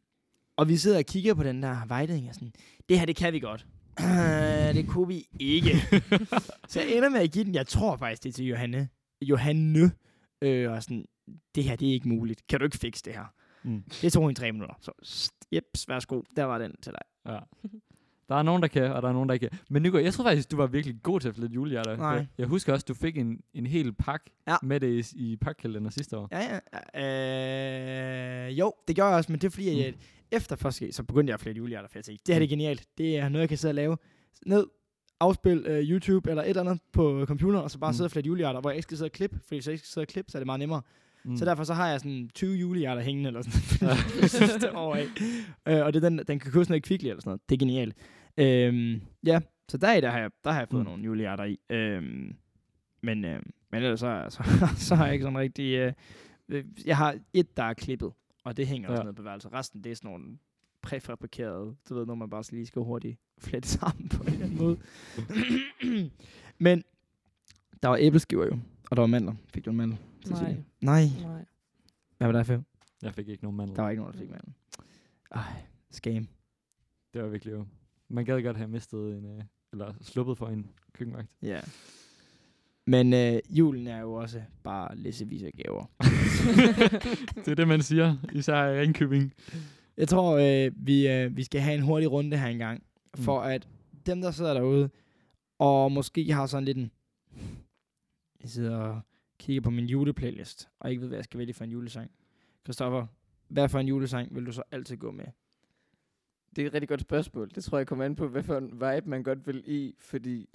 Speaker 2: og vi sidder og kigger på den der vejledning og sådan, det her, det kan vi godt. det kunne vi ikke. så jeg ender med at give den, jeg tror faktisk, det er til Johanne. Johanne. Øh, og sådan, det her, det er ikke muligt. Kan du ikke fikse det her?
Speaker 3: Mm.
Speaker 2: Det tog hende tre minutter. Så, jeps, værsgo. Der var den til dig.
Speaker 3: ja. Der er nogen, der kan, og der er nogen, der ikke kan. Men Nico, jeg tror faktisk, du var virkelig god til at flette julehjerter.
Speaker 2: Nej.
Speaker 3: Jeg, husker også, du fik en, en hel pakke
Speaker 2: Ja.
Speaker 3: med det i, i pakkalender sidste år.
Speaker 2: Ja, ja. Øh, jo, det gør jeg også, men det er fordi, at jeg, efter første så begyndte jeg at flette julehjerter, for jeg tænkte, det her det er genialt. Det er noget, jeg kan sidde og lave. Ned, afspil øh, YouTube eller et eller andet på computeren, og så bare
Speaker 3: Mm.
Speaker 2: sidde og flette julehjerter, hvor jeg ikke skal sidde og klippe, fordi hvis jeg ikke skal sidde og klippe, så er det meget nemmere.
Speaker 3: Mm.
Speaker 2: Så derfor så har jeg sådan 20 julehjerter hængende eller sådan det sidste år af. Øh, og det er den, den kan købe sådan noget kvickly eller sådan noget. Det er genialt. Øhm, ja, så der, i der har jeg, der har jeg fået
Speaker 3: Mm.
Speaker 2: nogle julehjerter i. Øhm, men, øh, men ellers så, så, så har jeg ikke sådan rigtig... Øh, øh, jeg har et, der er klippet, og det hænger ja.
Speaker 3: Ja.
Speaker 2: også ned på værelset. Resten, det er sådan nogle præfabrikerede, du ved, når man bare lige skal hurtigt flette sammen på en eller anden måde. men der var æbleskiver jo, og der var mandler. Fik du en mandel? Cecilie?
Speaker 4: Nej,
Speaker 2: Nej.
Speaker 4: nej.
Speaker 2: Hvad var der for?
Speaker 3: Jeg fik ikke nogen mandel.
Speaker 2: Der var ikke nogen, der fik mandel. Ej, scam.
Speaker 3: Det var virkelig jo. Man gad godt have mistet en, øh, eller sluppet for en køkkenvagt.
Speaker 2: Ja. Men øh, julen er jo også bare læsevis af gaver.
Speaker 3: det er det, man siger, især i Ringkøbing.
Speaker 2: Jeg tror, øh, vi, øh, vi skal have en hurtig runde her engang.
Speaker 3: Mm.
Speaker 2: For at dem, der sidder derude, og måske har sådan lidt en... Jeg sidder og kigger på min juleplaylist, og ikke ved, hvad jeg skal vælge for en julesang. Christoffer, hvad for en julesang vil du så altid gå med?
Speaker 5: det er et rigtig godt spørgsmål. Det tror jeg kommer an på, hvad for en vibe man godt vil i, fordi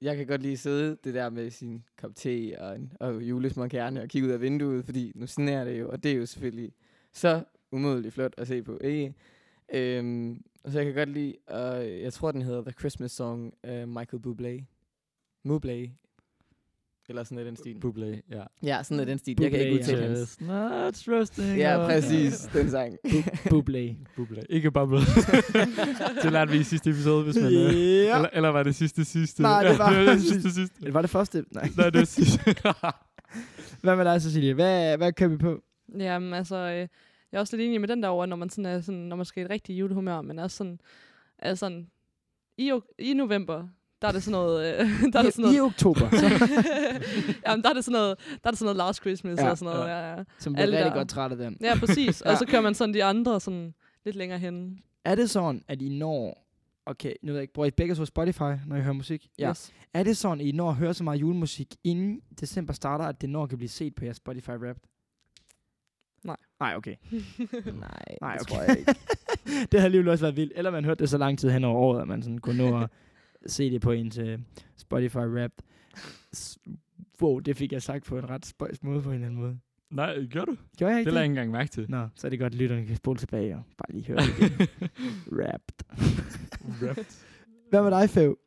Speaker 5: jeg kan godt lige sidde det der med sin kop te og, en, og julesmokkerne og kigge ud af vinduet, fordi nu sneer det jo, og det er jo selvfølgelig så umådeligt flot at se på, ikke? Øhm, og så jeg kan godt lide, og jeg tror, den hedder The Christmas Song af Michael Bublé. Bublé. Eller sådan noget den stil.
Speaker 3: Bublé, ja.
Speaker 5: Ja, sådan noget den stil. Jeg kan ikke
Speaker 2: Bublé,
Speaker 5: udtale
Speaker 2: ja.
Speaker 5: hans.
Speaker 3: Chestnuts roasting.
Speaker 5: Ja, præcis. Den sang.
Speaker 2: Bublé.
Speaker 3: Bublé. Ikke bubble. det lærte vi i sidste episode, hvis man... Øh,
Speaker 2: Ja.
Speaker 3: eller, eller var det sidste sidste?
Speaker 2: Nej, det var-
Speaker 3: det, var det sidste sidste.
Speaker 2: Det var det første. Nej.
Speaker 3: Nej, det var sidste.
Speaker 2: Hvad med dig, Cecilie? Hvad, hvad kører vi på?
Speaker 4: Jamen, altså, øh, jeg er også lidt enig med den der over, når man sådan er sådan, når man skal i et rigtigt julehumør, men også sådan, er sådan i, i november, der er det sådan noget... Øh, der er det sådan
Speaker 2: I, I
Speaker 4: noget
Speaker 2: oktober, så,
Speaker 4: jamen, der er det sådan noget, der er det sådan noget Last Christmas
Speaker 2: Ja,
Speaker 4: ja, og sådan noget. Ja, ja.
Speaker 2: som bliver
Speaker 4: Alle
Speaker 2: rigtig
Speaker 4: der.
Speaker 2: godt træt af den.
Speaker 4: ja præcis.
Speaker 2: Ja.
Speaker 4: Og så kører man sådan de andre sådan lidt længere hen.
Speaker 2: Er det sådan, at I når... Okay, nu ved jeg ikke, bruger I begge så Spotify, når I hører musik?
Speaker 4: Yes.
Speaker 2: Er det sådan, at I når at høre så meget julemusik, inden december starter, at det når kan blive set på jeres Spotify Wrapped?
Speaker 4: Nej.
Speaker 2: Nej, okay.
Speaker 5: Nej,
Speaker 2: Nej,
Speaker 5: det
Speaker 2: okay.
Speaker 5: tror jeg ikke.
Speaker 2: det har alligevel også været vildt. Eller man hørte det så lang tid hen over året, at man sådan kunne nå at se det på ens uh, Spotify Wrapped. Wow, det fik jeg sagt på en ret spøjs måde på en eller anden måde.
Speaker 3: Nej, gør du?
Speaker 2: Gjorde jeg
Speaker 3: Det
Speaker 2: ikke
Speaker 3: lader jeg
Speaker 2: det?
Speaker 3: ikke engang mærke til.
Speaker 2: Nå, så er det godt, at lytterne kan spole tilbage og bare lige høre det igen. Wrapped.
Speaker 3: Rapt.
Speaker 2: Hvad med dig, Fev?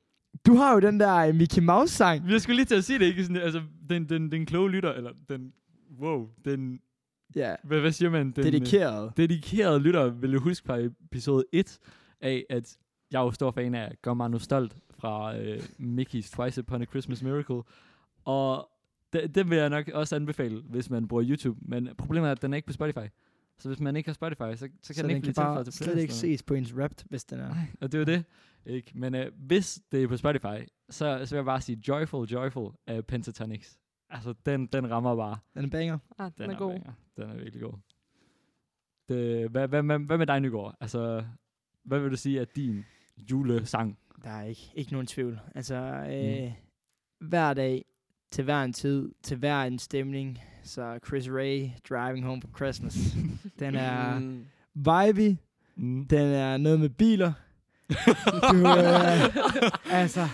Speaker 2: Du har jo den der øh, Mickey Mouse-sang.
Speaker 3: Jeg skulle lige til at sige det, ikke? Sådan, altså, den, den, den kloge lytter, eller den, wow, den,
Speaker 2: Ja,
Speaker 3: hvad, hvad siger man? Den,
Speaker 2: dedikeret.
Speaker 3: dedikerede lytter vil jo huske fra episode 1 af, at jeg er jo stor fan af Gør mig nu stolt fra øh, Mickey's Twice Upon a Christmas Miracle. Og det, det vil jeg nok også anbefale, hvis man bruger YouTube. Men problemet er, at den er ikke på Spotify. Så hvis man ikke har Spotify, så, så kan
Speaker 2: Så
Speaker 3: den
Speaker 2: den
Speaker 3: ikke
Speaker 2: kan
Speaker 3: blive
Speaker 2: bare
Speaker 3: tilføjet til
Speaker 2: slet ikke ses på ens Wrapped, hvis den er.
Speaker 3: Nej, og det er jo det. Ikke? Men øh, hvis det er på Spotify, så, så vil jeg bare sige Joyful, Joyful af Pentatonix. Altså, den, den rammer bare.
Speaker 2: Den er banger.
Speaker 4: Ah, den,
Speaker 3: Den
Speaker 4: er god.
Speaker 3: banger. Den er virkelig god. Det, hvad, hvad, hvad, hvad med dig, Nygaard? Altså, hvad vil du sige er din julesang?
Speaker 2: Der er ikke, ikke nogen tvivl. Altså, øh, hver dag, til hver en tid, til hver en stemning. Så Chris Ray, Driving Home for Christmas. den er
Speaker 5: Mm.
Speaker 2: vibey.
Speaker 3: Mm.
Speaker 2: Den er noget med biler. Du, øh, altså,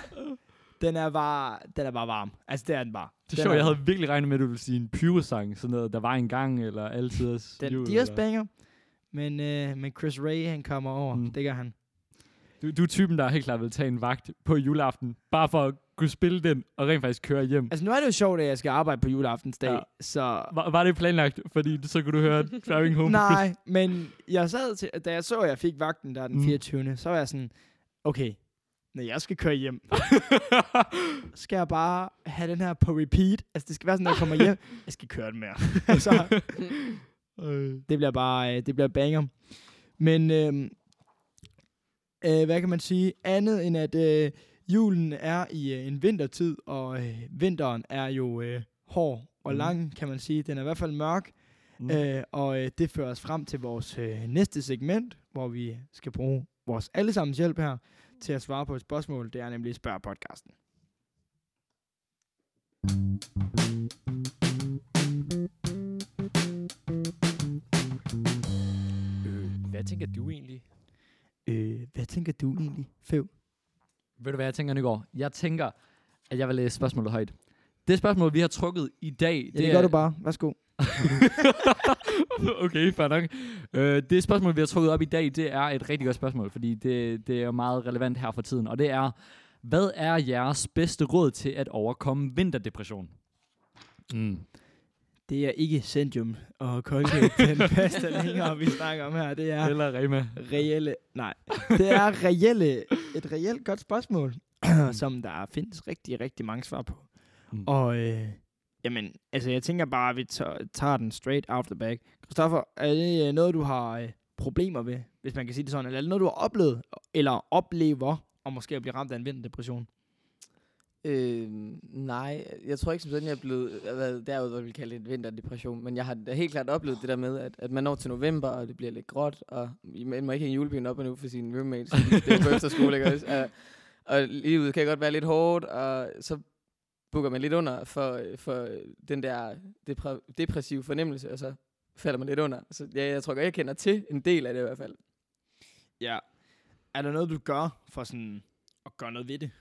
Speaker 2: den er bare, den er bare varm. Altså, det er den bare.
Speaker 3: Det er sjovt, jeg havde virkelig regnet med, at du ville sige en Pyrus-sang, sådan noget, der var en gang, eller altid
Speaker 2: den,
Speaker 3: jul,
Speaker 2: de er også banger. Men, øh, men Chris Ray, han kommer over.
Speaker 3: Mm.
Speaker 2: Mm. Det gør han.
Speaker 3: Du, du er typen, der helt klart vil tage en vagt på juleaften, bare for at kunne spille den, og rent faktisk køre hjem.
Speaker 2: Altså, nu er det jo sjovt, at jeg skal arbejde på juleaftensdag.
Speaker 3: Ja.
Speaker 2: Så
Speaker 3: Var, var det planlagt? Fordi så kunne du høre Driving Home
Speaker 2: Nej, men jeg sad til, da jeg så, at jeg fik vagten der den
Speaker 3: Mm.
Speaker 2: 24. Så var jeg sådan, okay, når jeg skal køre hjem, skal jeg bare have den her på repeat. Altså, det skal være sådan, når jeg kommer hjem, jeg skal køre den mere. så
Speaker 3: Øh.
Speaker 2: det bliver bare, øh, det bliver banger. Men, øh, øh, hvad kan man sige? Andet end at øh, julen er i øh, en vintertid, og øh, vinteren er jo øh, hård og
Speaker 3: Mm.
Speaker 2: lang, kan man sige. Den er i hvert fald mørk.
Speaker 3: Mm.
Speaker 2: Øh, og øh, det fører os frem til vores øh, næste segment, hvor vi skal bruge vores allesammens hjælp her til at svare på et spørgsmål. Det er nemlig Spørg podcasten.
Speaker 3: Øh, hvad tænker du egentlig?
Speaker 2: Øh, hvad tænker du egentlig, Fev?
Speaker 3: Ved du, hvad jeg tænker, Nygaard? Jeg tænker, at jeg vil læse spørgsmålet højt. Det spørgsmål, vi har trukket i dag,
Speaker 2: Ja, det, det gør du bare. Værsgo.
Speaker 3: okay, fair nok. Øh, det spørgsmål, vi har trukket op i dag, det er et rigtig godt spørgsmål, fordi det, det er meget relevant her for tiden, og det er, hvad er jeres bedste råd til at overkomme vinterdepression? Mm.
Speaker 2: Det er ikke Centrum og Colgate, den pasta længere, vi snakker om her. Det er
Speaker 3: Eller Rema.
Speaker 2: reelle... Nej, det er reelle, et reelt godt spørgsmål, som der findes rigtig, rigtig mange svar på.
Speaker 3: Mm.
Speaker 2: Og øh, jamen, altså jeg tænker bare, at vi tager, den straight off the back. Christoffer, er det øh, noget, du har øh, problemer ved, hvis man kan sige det sådan? Eller er det noget, du har oplevet, eller oplever, og måske at blive ramt af en vinterdepression?
Speaker 5: Øh, nej, jeg tror ikke som sådan, jeg er blevet været derude, hvad vi kalde det en vinterdepression, men jeg har da helt klart oplevet det der med, at, at man når til november, og det bliver lidt gråt, og man må ikke hænge julepinen op endnu for sine roommates, det er på efterskole, ikke også? Og, og livet kan godt være lidt hårdt, og så bukker man lidt under for, for den der depre- depressive fornemmelse, og så falder man lidt under. Så ja, jeg tror godt, jeg kender til en del af det i hvert fald.
Speaker 2: Ja. Er der noget, du gør for sådan at gøre noget ved det?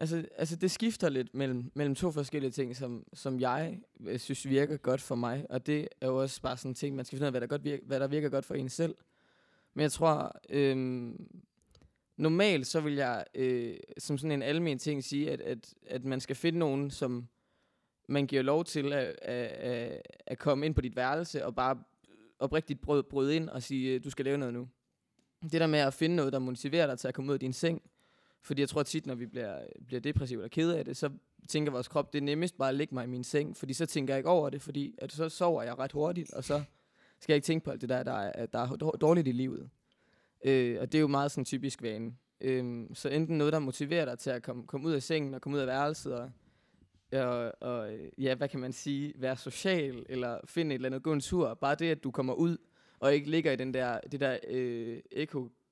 Speaker 5: Altså, altså det skifter lidt mellem, mellem to forskellige ting, som, som jeg øh, synes virker godt for mig. Og det er jo også bare sådan en ting, man skal finde ud af, hvad der, godt virker, hvad der virker godt for en selv. Men jeg tror, øhm, normalt så vil jeg øh, som sådan en almen ting sige, at, at, at man skal finde nogen, som man giver lov til at, at, at, at komme ind på dit værelse og bare oprigtigt bryde, bryde ind og sige, øh, du skal lave noget nu. Det der med at finde noget, der motiverer dig til at komme ud af din seng, fordi jeg tror tit, når vi bliver, bliver depressive eller kede af det, så tænker vores krop, det er nemmest bare at lægge mig i min seng, fordi så tænker jeg ikke over det, fordi at så sover jeg ret hurtigt, og så skal jeg ikke tænke på alt det der, der er, der er dårligt i livet. Øh, og det er jo meget sådan typisk vane. Øh, så enten noget, der motiverer dig til at komme, komme ud af sengen og komme ud af værelset og, og, og ja, hvad kan man sige, være social eller finde et eller andet, gå en tur. Bare det, at du kommer ud og ikke ligger i den der, det der øh,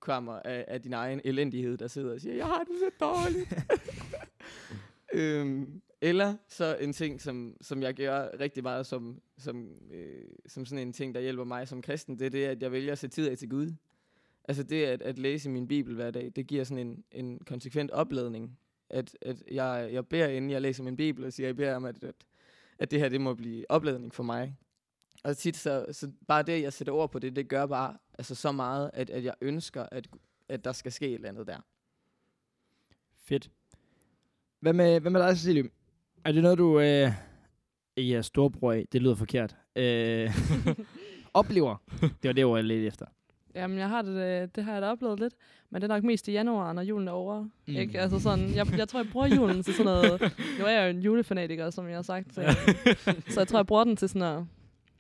Speaker 5: ekokammer af, af din egen elendighed, der sidder og siger, jeg har det så dårligt. øhm, eller så en ting, som, som jeg gør rigtig meget som, som, øh, som sådan en ting, der hjælper mig som kristen, det er det, at jeg vælger at sætte tid af til Gud. Altså det at, at læse min bibel hver dag, det giver sådan en, en konsekvent opladning. At, at jeg, jeg beder, inden jeg læser min bibel, og siger, jeg beder om, at, at, at det her det må blive opladning for mig. Og tit så, så bare det, at jeg sætter ord på det, det gør bare altså så meget, at, at jeg ønsker, at, at der skal ske et eller andet der.
Speaker 2: Fedt. Hvad med, hvad med dig, Cecilie? Er det noget, du øh, er storbror af? Det lyder forkert. Øh, oplever? Det var det ord, jeg lidt efter.
Speaker 4: Jamen, jeg har det, øh, det har jeg da oplevet lidt. Men det er nok mest i januar, når julen er over.
Speaker 2: Mm.
Speaker 4: Ikke? Altså sådan, jeg, jeg tror, jeg bruger julen til sådan noget... Nu er jeg jo en julefanatiker, som jeg har sagt. Så jeg, så jeg tror, jeg bruger den til sådan at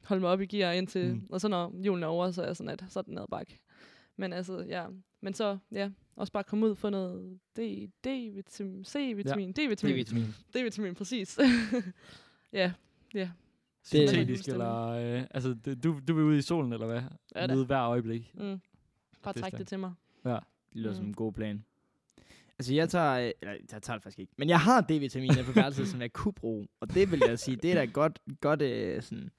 Speaker 4: holde mig op i gear indtil...
Speaker 3: Mm.
Speaker 4: Mm. Og så når julen er over, så er jeg sådan, at så er den ned bakke. Men altså, ja. Men så, ja, også bare komme ud få noget D, D-vitamin, C-vitamin, D-vitamin,
Speaker 2: D-vitamin.
Speaker 4: D-vitamin, præcis. ja, ja.
Speaker 2: Det-
Speaker 3: Syntetisk, eller... Øh, altså, det, du, du vil ud i solen, eller hvad?
Speaker 4: Ja, da.
Speaker 3: Nyde hver øjeblik.
Speaker 4: Mm. Bare
Speaker 3: Det
Speaker 4: træk det til mig.
Speaker 2: Det lyder mm. som
Speaker 4: Mm.
Speaker 2: en god plan. Altså, jeg tager... øh, Eller, jeg tager det faktisk ikke. Men jeg har D-vitaminer på værelset, som jeg kunne bruge. Og det vil jeg sige, det er da godt, godt øh, sådan,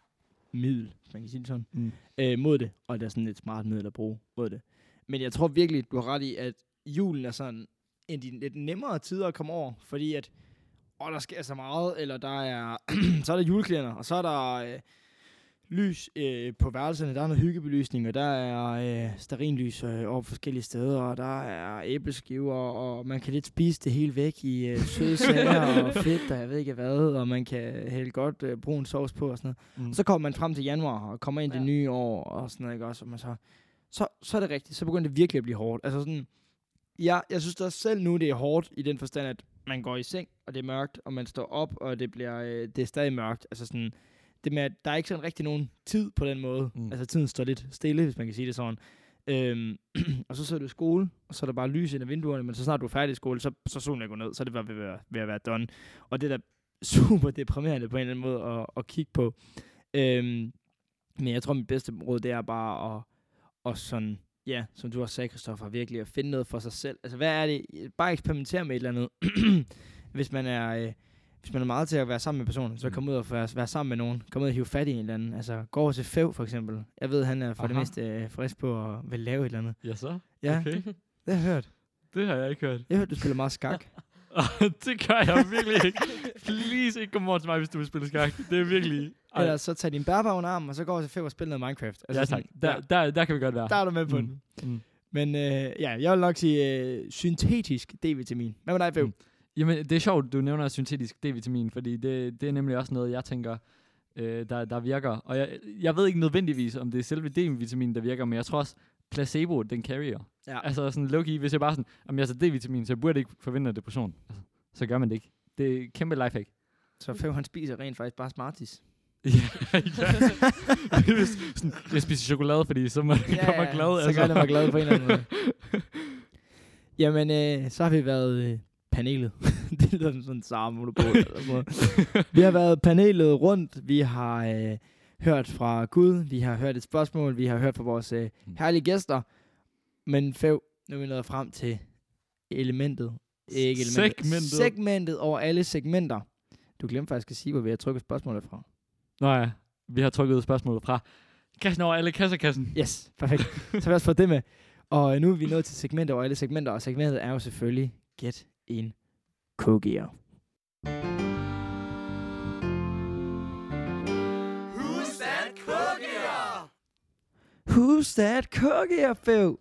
Speaker 2: middel, hvis man kan sige det sådan,
Speaker 3: Mm.
Speaker 2: øh, mod det. Og det er sådan et smart middel at bruge mod det. Men jeg tror virkelig, du har ret i, at julen er sådan en de lidt nemmere tider at komme over, fordi at åh, der sker så meget, eller der er, så er der juleklæder, og så er der øh, lys øh, på værelserne, der er noget hyggebelysning, og der er øh, sterinlys øh, over forskellige steder, og der er æbleskiver, og man kan lidt spise det hele væk i øh, søde sager og fedt, og jeg ved ikke hvad, og man kan hælde godt øh, brun sovs på og sådan noget.
Speaker 3: Mm.
Speaker 2: Så kommer man frem til januar og kommer ind ja. det nye år og sådan noget, ikke også? Og man så, så, så er det rigtigt. Så begynder det virkelig at blive hårdt. Altså sådan, ja, jeg synes da selv nu, det er hårdt i den forstand, at man går i seng, og det er mørkt, og man står op, og det bliver øh, det er stadig mørkt. Altså sådan, det med, at der er ikke sådan rigtig nogen tid på den måde. Mm. Altså tiden står lidt stille, hvis man kan sige det sådan. Øhm, og så sidder du i skole, og så er der bare lys ind ad vinduerne, men så snart du er færdig i skole, så, så solen er gået ned, så er det bare ved, at være- ved at være done. Og det er da super deprimerende på en eller anden måde at, at kigge på. Øhm, men jeg tror, mit bedste råd, det er bare at, at sådan, ja, som du også sagde, Christoffer, virkelig at finde noget for sig selv. Altså, hvad er det? Bare eksperimentere med et eller andet. hvis man er... Øh, hvis man er meget til at være sammen med personen, så
Speaker 3: Mm.
Speaker 2: kom ud og være, være sammen med nogen. Kom ud og hive fat i en eller anden. Altså, gå over til Fev, for eksempel. Jeg ved, han er for det
Speaker 3: Aha.
Speaker 2: meste øh, frisk på at vil lave et eller andet.
Speaker 3: Ja, så?
Speaker 2: Ja,
Speaker 3: Okay.
Speaker 2: det har jeg hørt.
Speaker 3: Det har jeg ikke hørt.
Speaker 2: Jeg hørt, du spiller meget skak.
Speaker 3: det gør jeg virkelig ikke. Please ikke komme over til mig, hvis du vil spille skak. Det er virkelig... Ej.
Speaker 2: Eller så tag din bærbare under armen, og så gå over til Fev og spille noget Minecraft.
Speaker 3: ja, tak.
Speaker 2: sådan,
Speaker 3: Der, der, der kan vi godt være.
Speaker 2: der er du med på
Speaker 3: Mm.
Speaker 2: den.
Speaker 3: Mm.
Speaker 2: Men øh, ja, jeg vil nok sige øh, syntetisk D-vitamin. Hvad med dig, Fev?
Speaker 3: Mm. Jamen, det er sjovt, du nævner syntetisk D-vitamin, fordi det, det er nemlig også noget, jeg tænker, øh, der, der virker. Og jeg, jeg ved ikke nødvendigvis, om det er selve D-vitamin, der virker, men jeg tror også, placebo, den carrier.
Speaker 2: Ja.
Speaker 3: Altså sådan low hvis jeg bare sådan, om jeg tager D-vitamin, så jeg burde ikke forvente en depression. Altså, så gør man det ikke. Det er kæmpe lifehack.
Speaker 2: Så Fev, han spiser rent faktisk bare Smarties.
Speaker 3: ja, ja. Sådan, jeg spiser chokolade, fordi så man ja, kommer glad.
Speaker 2: Så gør det mig glad på en eller anden måde. Jamen, øh, så har vi været øh, panelet. det lyder som sådan en sarmonopol. vi har været panelet rundt. Vi har øh, hørt fra Gud. Vi har hørt et spørgsmål. Vi har hørt fra vores øh,
Speaker 3: Mm.
Speaker 2: herlige gæster. Men Fev, nu er vi nået frem til elementet. Ikke elementet.
Speaker 3: Segmentet.
Speaker 2: Segmentet over alle segmenter. Du glemte faktisk at sige, hvor vi har trykket spørgsmålet fra.
Speaker 3: Nå ja, vi har trykket spørgsmålet fra kassen over alle kassakassen.
Speaker 2: Yes, perfekt. Så har vi også fået det med. Og øh, nu er vi nået til segmenter over alle segmenter, og segmentet er jo selvfølgelig Get in Kogier.
Speaker 1: Who's that cookie?
Speaker 2: Who's that Kogier, Fev?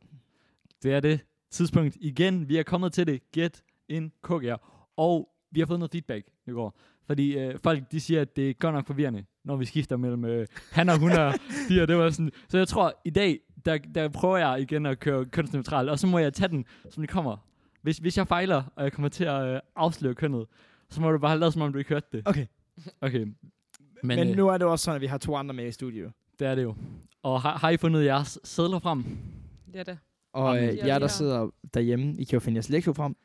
Speaker 3: Det er det tidspunkt igen. Vi er kommet til det. Get in KGR. Og vi har fået noget feedback i går. Fordi øh, folk de siger, at det er godt nok forvirrende, når vi skifter mellem øh, han og hun og de, og det var sådan. Så jeg tror, i dag, der, der prøver jeg igen at køre kønsneutralt, og så må jeg tage den, som det kommer. Hvis, hvis jeg fejler, og jeg kommer til at øh, afsløre kønnet, så må du bare have lavet, som om du ikke hørte det.
Speaker 2: Okay.
Speaker 3: Okay. Men,
Speaker 2: Men,
Speaker 3: øh,
Speaker 2: nu er det også sådan, at vi har to andre med i studio.
Speaker 3: det er det jo. Og har, har I fundet jeres sædler frem?
Speaker 4: Ja da.
Speaker 2: Og
Speaker 3: Jamen,
Speaker 2: øh,
Speaker 4: er
Speaker 2: jer, der
Speaker 4: lige
Speaker 2: sidder derhjemme, I kan jo finde jeres lektier frem.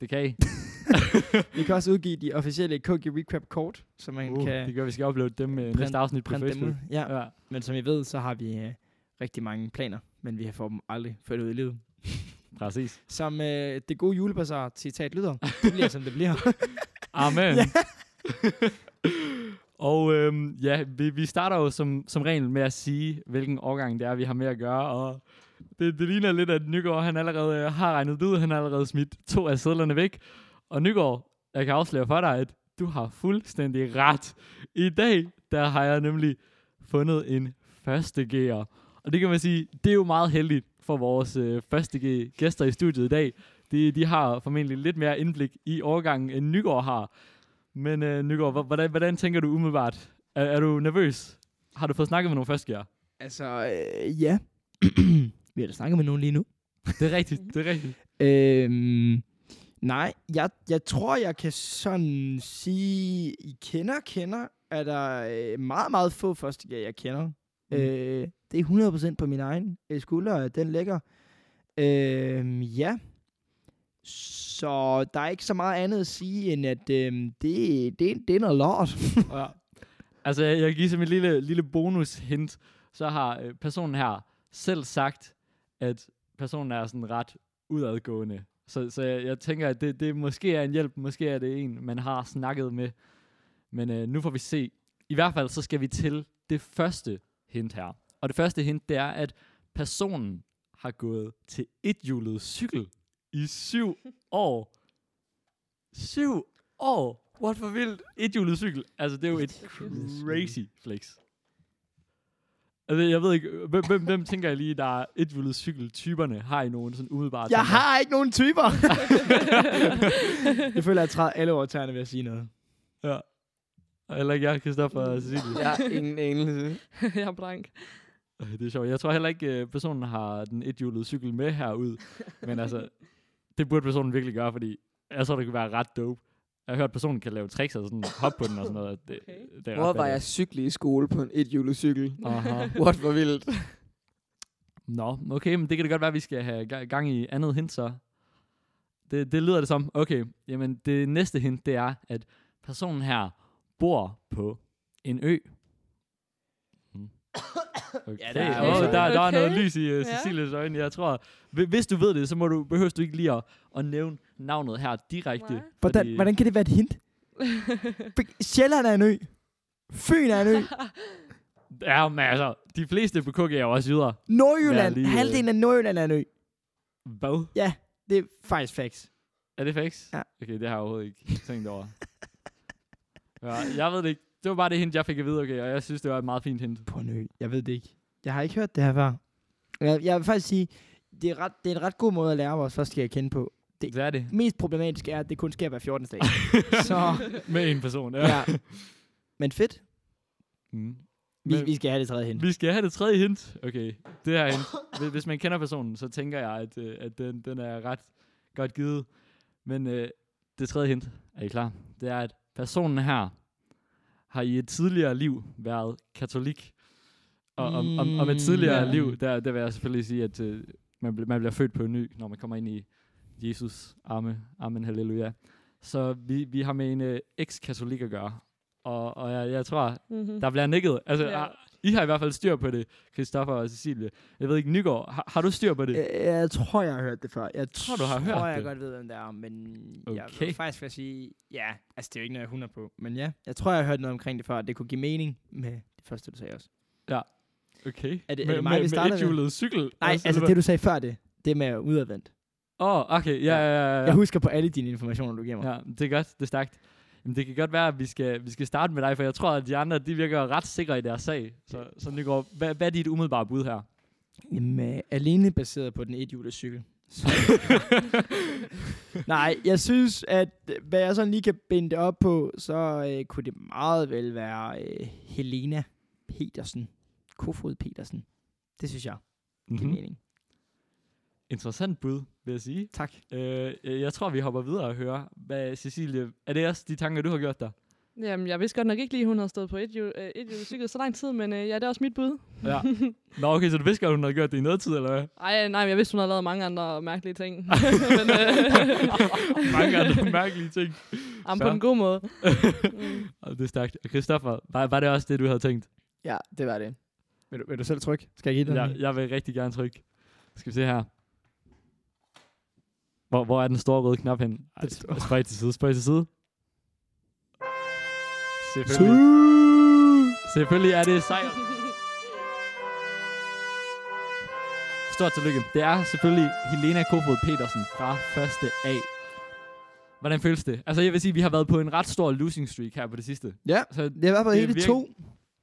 Speaker 3: Det kan I.
Speaker 2: Vi kan også udgive de officielle KG Recap kort, så man
Speaker 3: Uh,
Speaker 2: kan
Speaker 3: det gør, vi skal uploade dem
Speaker 2: print-
Speaker 3: næste afsnit på
Speaker 2: printe dem
Speaker 3: Facebook.
Speaker 2: Ja.
Speaker 3: Ja.
Speaker 2: Men som I ved, så har vi øh, rigtig mange planer, men vi har fået dem aldrig ført ud i livet.
Speaker 3: Præcis.
Speaker 2: Som øh, det gode julebazar citat lyder. Det bliver, som det bliver.
Speaker 3: Amen.
Speaker 2: Ja.
Speaker 3: og øhm, ja, vi, vi starter jo som, som regel med at sige, hvilken årgang det er, vi har med at gøre. Og det, det ligner lidt, at Nygaard han allerede øh, har regnet det ud. Han har allerede smidt to af sædlerne væk. Og Nygaard, jeg kan afsløre for dig, at du har fuldstændig ret. I dag, der har jeg nemlig fundet en første G'er. Og det kan man sige, det er jo meget heldigt for vores øh, første gæster i studiet i dag. De, de har formentlig lidt mere indblik i årgangen, end Nygaard har. Men øh, Nygaard, hvor- hvordan, hvordan tænker du umiddelbart? Er, er du nervøs? Har du fået snakket med nogle første G'er?
Speaker 2: altså, øh, ja. vi har da snakket med nogen lige nu.
Speaker 3: Det er rigtigt, det er rigtigt.
Speaker 2: Øhm, nej, jeg, jeg tror, jeg kan sådan sige, I kender, kender, er der øh, meget, meget få første jeg kender. Mm. Øh, det er 100% på min egen øh, skulder, at den ligger. Øh, ja. Så der er ikke så meget andet at sige, end at øh, det, det, det er noget lort.
Speaker 3: Ja. Altså, jeg, jeg kan give som et lille, lille bonus hint, så har øh, personen her selv sagt, at personen er sådan ret udadgående. Så, så jeg, jeg tænker, at det, det måske er en hjælp, måske er det en, man har snakket med. Men øh, nu får vi se. I hvert fald, så skal vi til det første hint her. Og det første hint, det er, at personen har gået til ethjulet cykel i syv år. Syv år! What for vildt? Ethjulet cykel. Altså, det er jo et crazy flex. Altså, jeg ved ikke, hvem, hvem, hvem tænker jeg lige, der er ethjulet cykeltyperne? Har I nogen sådan umiddelbart?
Speaker 2: Jeg har ikke nogen typer. jeg føler, at jeg træder alle over tæerne ved at sige noget.
Speaker 3: Ja. Eller ikke jeg, Christoffer og Cecilie.
Speaker 5: Jeg har ingen anelse.
Speaker 4: jeg er blank.
Speaker 3: Øh, Det er sjovt. Jeg tror heller ikke, øh, personen har den ethjulede cykel med herud. Men altså, det burde personen virkelig gøre, fordi jeg tror, det kunne være ret dope. Jeg har hørt, at personen kan lave tricks og sådan hop på den og sådan noget. Det,
Speaker 4: Okay.
Speaker 3: det er
Speaker 5: Hvor var jeg cykle i skole på en ethjulet cykel?
Speaker 3: Aha.
Speaker 5: What for vildt.
Speaker 3: Nå, okay, men det kan det godt være, at vi skal have ga- gang i andet hint så. Det, det lyder det som. Okay, jamen det næste hint, det er, at personen her bor på en ø. Okay.
Speaker 2: Ja, der er også-
Speaker 3: der, der er
Speaker 4: Okay.
Speaker 3: noget lys i uh,
Speaker 4: Ja.
Speaker 3: Cecilies øjne. Jeg tror, hvi- hvis du ved det, så må du, behøver du ikke lige at, at nævne navnet her direkte.
Speaker 4: Nej.
Speaker 2: Hvordan, hvordan kan det være et hint? Sjælland er en ø. Fyn er en ø.
Speaker 3: Ja, men altså, de fleste på KG er jo også jyder.
Speaker 2: Nordjylland.
Speaker 3: lige, øh,
Speaker 2: Halvdelen af Nordjylland er en ø.
Speaker 3: Hvad?
Speaker 2: Det er faktisk facts.
Speaker 3: Er det facts?
Speaker 2: Ja.
Speaker 3: Okay, det har jeg overhovedet ikke tænkt over. ja, jeg ved det ikke. Det var bare det hint, jeg fik at vide, okay, og jeg synes, det var et meget fint hint.
Speaker 2: På en ø. Jeg ved det ikke. Jeg har ikke hørt det her før. Jeg, jeg vil faktisk sige, det er, ret, det er en ret god måde at lære vores første at kende på.
Speaker 3: Det er det.
Speaker 2: Mest problematisk er, at det kun sker hver 14. dag. Så,
Speaker 3: Med en person, ja.
Speaker 2: ja. Men fedt.
Speaker 3: Mm.
Speaker 2: Vi,
Speaker 3: Men-
Speaker 2: vi skal have det tredje hint.
Speaker 3: Vi skal have det tredje hint. Okay, det her hint. Hvis- Hvis man kender personen, så tænker jeg, at, øh, at den, den er ret godt givet. Men øh, det tredje hint, er I klar? Det er, at personen her har i et tidligere liv været katolik. Og om, om, om et tidligere
Speaker 2: Mm.
Speaker 3: liv, der, der vil jeg selvfølgelig sige, at øh, man, bl- man bliver født på ny, når man kommer ind i Jesus arme. Amen, halleluja. Så vi, vi har med en øh, eks-katolik at gøre. Og, og jeg, jeg tror,
Speaker 4: Mm-hmm.
Speaker 3: der bliver nikket. Altså,
Speaker 4: Ja.
Speaker 3: Ja. I har i hvert fald styr på det, Christoffer og Cecilie. Jeg ved ikke, Nygaard, har, har du styr på det?
Speaker 2: Øh, Jeg tror, jeg har hørt det før. Jeg
Speaker 3: tror, du har hørt
Speaker 2: tror, jeg
Speaker 3: det.
Speaker 2: godt ved, hvem det er, men jeg
Speaker 3: Okay.
Speaker 2: vil faktisk vil sige, ja, altså det er jo ikke noget, jeg er 100 på, men ja, jeg tror, jeg har hørt noget omkring det før, det kunne give mening med det første, du sagde også.
Speaker 3: Okay.
Speaker 2: Er det- er
Speaker 3: med,
Speaker 2: det mig,
Speaker 3: med,
Speaker 2: vi starter
Speaker 3: med
Speaker 2: med?
Speaker 3: cykel?
Speaker 2: Nej, altså
Speaker 3: eller
Speaker 2: det, du sagde før det, det med udadvendt.
Speaker 3: Åh, oh, okay. Ja, ja, ja. ja.
Speaker 2: Jeg husker på alle dine informationer, du giver mig.
Speaker 3: ja, det er godt. Det er stærkt. Jamen, det kan godt være, at vi skal, vi skal starte med dig, for jeg tror, at de andre, de virker ret sikre i deres sag. Så, så Nygaard, hvad, hvad er dit umiddelbare bud her?
Speaker 2: Jamen, øh, alene baseret på den ethjulede cykel. Nej, jeg synes, at hvad jeg sådan lige kan binde det op på, så øh, kunne det meget vel være øh, Helena Petersen. Kofod Petersen. Det synes jeg
Speaker 3: Mhm.
Speaker 2: mening.
Speaker 3: Interessant bud, vil jeg sige.
Speaker 2: Tak.
Speaker 3: Øh, jeg tror, vi hopper videre og hører, hvad Cecilie... Er det også de tanker, du har gjort der?
Speaker 4: Jamen, jeg vidste godt nok ikke lige, hun havde stået på et, øh, et cykel så lang tid, men øh, ja, det er også mit bud.
Speaker 3: Ja. Nå, okay, så du vidste godt, hun havde gjort det i noget tid, eller hvad?
Speaker 4: Ej, nej, men jeg vidste, hun havde lavet mange andre mærkelige ting. men, øh,
Speaker 3: Mange andre mærkelige ting.
Speaker 4: jamen, på en god måde. Mm.
Speaker 3: Det er stærkt. Og Christoffer, var, var det også det, du havde tænkt?
Speaker 5: Ja, det var det.
Speaker 2: Vil du, vil du selv trykke? Skal jeg give dig den?
Speaker 3: jeg vil rigtig gerne trykke. Skal vi se her. Hvor, hvor er den store røde knap hen? Ej. Spøj til side, spøj til side. Selvfølgelig. Selvfølgelig er det sejr. Stort tillykke. Det er selvfølgelig Helena Kofod Petersen fra første A. Hvordan føles det? Altså jeg vil sige, at vi har været på en ret stor losing streak her på det sidste.
Speaker 2: Ja,
Speaker 3: Så
Speaker 2: det har været på
Speaker 3: Det er
Speaker 2: hele
Speaker 3: virke-
Speaker 2: to.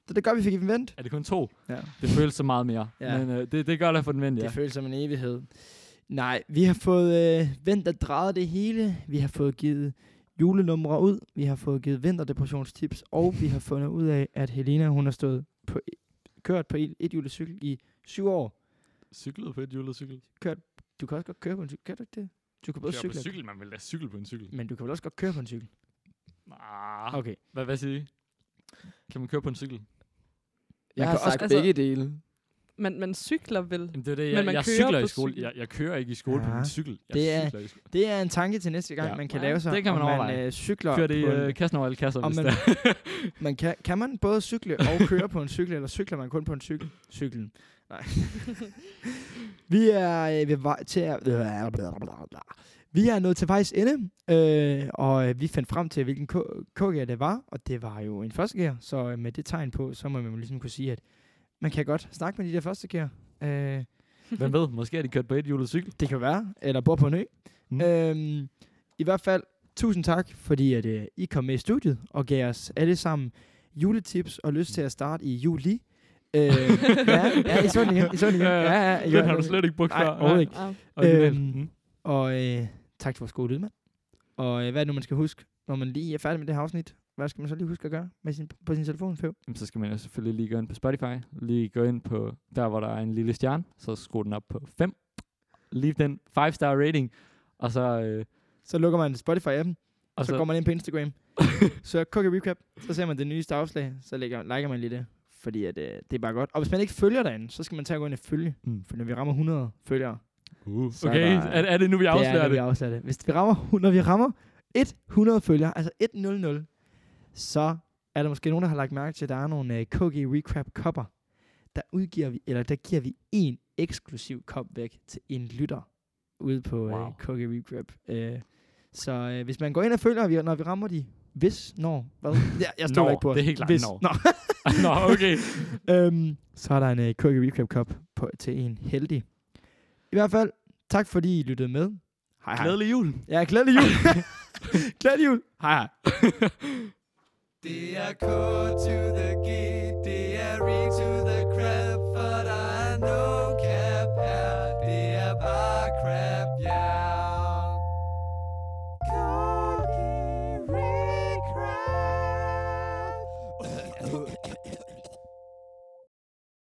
Speaker 2: Så det gør, vi fik en vent.
Speaker 3: er det kun to.
Speaker 2: Ja.
Speaker 3: Det føles så meget mere.
Speaker 2: Ja.
Speaker 3: Men øh, det, det gør det for den ven, ja.
Speaker 2: Det føles som en evighed. Nej, vi har fået øh, vendt og drejet det hele. Vi har fået givet julenumre ud. Vi har fået givet vinterdepressionstips. Og vi har fundet ud af, at Helena hun har stået på, kørt på et, et cykel i syv år.
Speaker 3: Cyklet på et hjulet cykel.
Speaker 2: Du kan også godt køre på en cykel. Kan du ikke det? Du kan både cykle,
Speaker 3: på cykel, man vil da cykle på en cykel.
Speaker 2: men du kan vel også godt køre på en cykel.
Speaker 3: Ah.
Speaker 2: Okay.
Speaker 3: Hvad, hvad siger I? Kan man køre på en cykel?
Speaker 5: Jeg
Speaker 2: Man
Speaker 5: har
Speaker 2: kan også-
Speaker 5: sagt
Speaker 4: altså-
Speaker 5: begge dele.
Speaker 4: Man, man cykler vel.
Speaker 3: Jamen, det er det,
Speaker 4: Men
Speaker 3: jeg,
Speaker 4: man
Speaker 3: jeg
Speaker 4: kører
Speaker 3: cykler
Speaker 4: på
Speaker 3: i skole.
Speaker 4: cykel.
Speaker 3: Jeg, jeg kører ikke i skole på
Speaker 2: Ja.
Speaker 3: min cykel. Jeg
Speaker 2: Det er-
Speaker 3: cykler i skole.
Speaker 2: Det er en tanke til næste gang,
Speaker 3: Ja.
Speaker 2: man kan
Speaker 4: Ja,
Speaker 2: lave sig.
Speaker 3: det kan man overveje.
Speaker 2: Man, øh, cykler
Speaker 3: Kører det i
Speaker 2: på
Speaker 3: øh,
Speaker 2: en,
Speaker 3: kassen over alle kasser,
Speaker 2: Om
Speaker 3: hvis
Speaker 2: man-
Speaker 3: det er.
Speaker 2: man kan, kan man både cykle og køre på en cykel, eller cykler man kun på en cykel? Cyklen. Nej. vi er øh, ved vej til at... Vi er nået til vejs ende, øh, og øh, vi fandt frem til, hvilken KG det var, og det var jo en første gear, så øh, med det tegn på, så må man jo ligesom kunne sige, at man kan godt snakke med de der første gear. Øh,
Speaker 3: Hvem ved, måske er de kørt på et hjulet cykel.
Speaker 2: det kan være, eller bor på en ø.
Speaker 3: Mm.
Speaker 2: Øhm, I hvert fald, tusind tak, fordi at, øh, I kom med i studiet og gav os alle sammen juletips og lyst til at starte i juli. Øh, ja, ja, I så den igen. I så den igen.
Speaker 3: Ja, ja.
Speaker 2: Ja,
Speaker 3: Den har du slet ikke brugt
Speaker 2: Nej,
Speaker 3: før.
Speaker 2: overhovedet ikke.
Speaker 4: Ja.
Speaker 3: Originalt.
Speaker 2: Øhm,
Speaker 3: Mm.
Speaker 2: Og øh, tak til vores gode lydmand. Og øh, hvad er det nu, man skal huske, når man lige er færdig med det her afsnit? Hvad skal man så lige huske at gøre med sin, på sin telefon, Føv?
Speaker 3: Jamen, så skal man jo selvfølgelig lige gå ind på Spotify. Lige gå ind på der, hvor der er en lille stjerne. Så skru den op på 5. Leave den 5-star rating. Og så... Øh,
Speaker 2: Så lukker man Spotify-appen,
Speaker 3: og
Speaker 2: så, så går man ind på Instagram. så Cookie Recap, så ser man det nyeste afslag, så lægger, liker man lige det. Fordi at, øh, det er bare godt. Og hvis man ikke følger derinde, så skal man tage og gå ind og følge.
Speaker 3: Mm.
Speaker 2: For når vi rammer 100 følgere,
Speaker 3: Uh.
Speaker 2: Så er
Speaker 3: Okay,
Speaker 2: der-
Speaker 3: er, er det nu, vi
Speaker 2: det er,
Speaker 3: afslører
Speaker 2: når vi
Speaker 3: det?
Speaker 2: afslører det. Hvis vi rammer, når vi rammer 100 følgere, altså 100, så er der måske nogen, der har lagt mærke til, at der er nogle uh, Cookie Recap kopper. Der udgiver vi, eller der giver vi en eksklusiv kop væk til en lytter ude på wow.
Speaker 3: Wow.
Speaker 2: uh, Cookie Recap. Uh, så uh, hvis man går ind og følger, vi, når vi rammer de, hvis, når, hvad? Ja, jeg
Speaker 3: Når,
Speaker 2: ikke på
Speaker 3: det er helt klart
Speaker 2: hvis,
Speaker 3: når.
Speaker 2: Nå.
Speaker 3: Okay.
Speaker 2: øhm, så er der en uh, Cookie Recap kop på, til en heldig. I hvert fald, tak fordi I lyttede med. Hej hej.
Speaker 3: Glædelig jul.
Speaker 2: Ja, glædelig jul. Glædelig jul. Hej hej.
Speaker 1: det er to the G, det er e to the crab, but I er.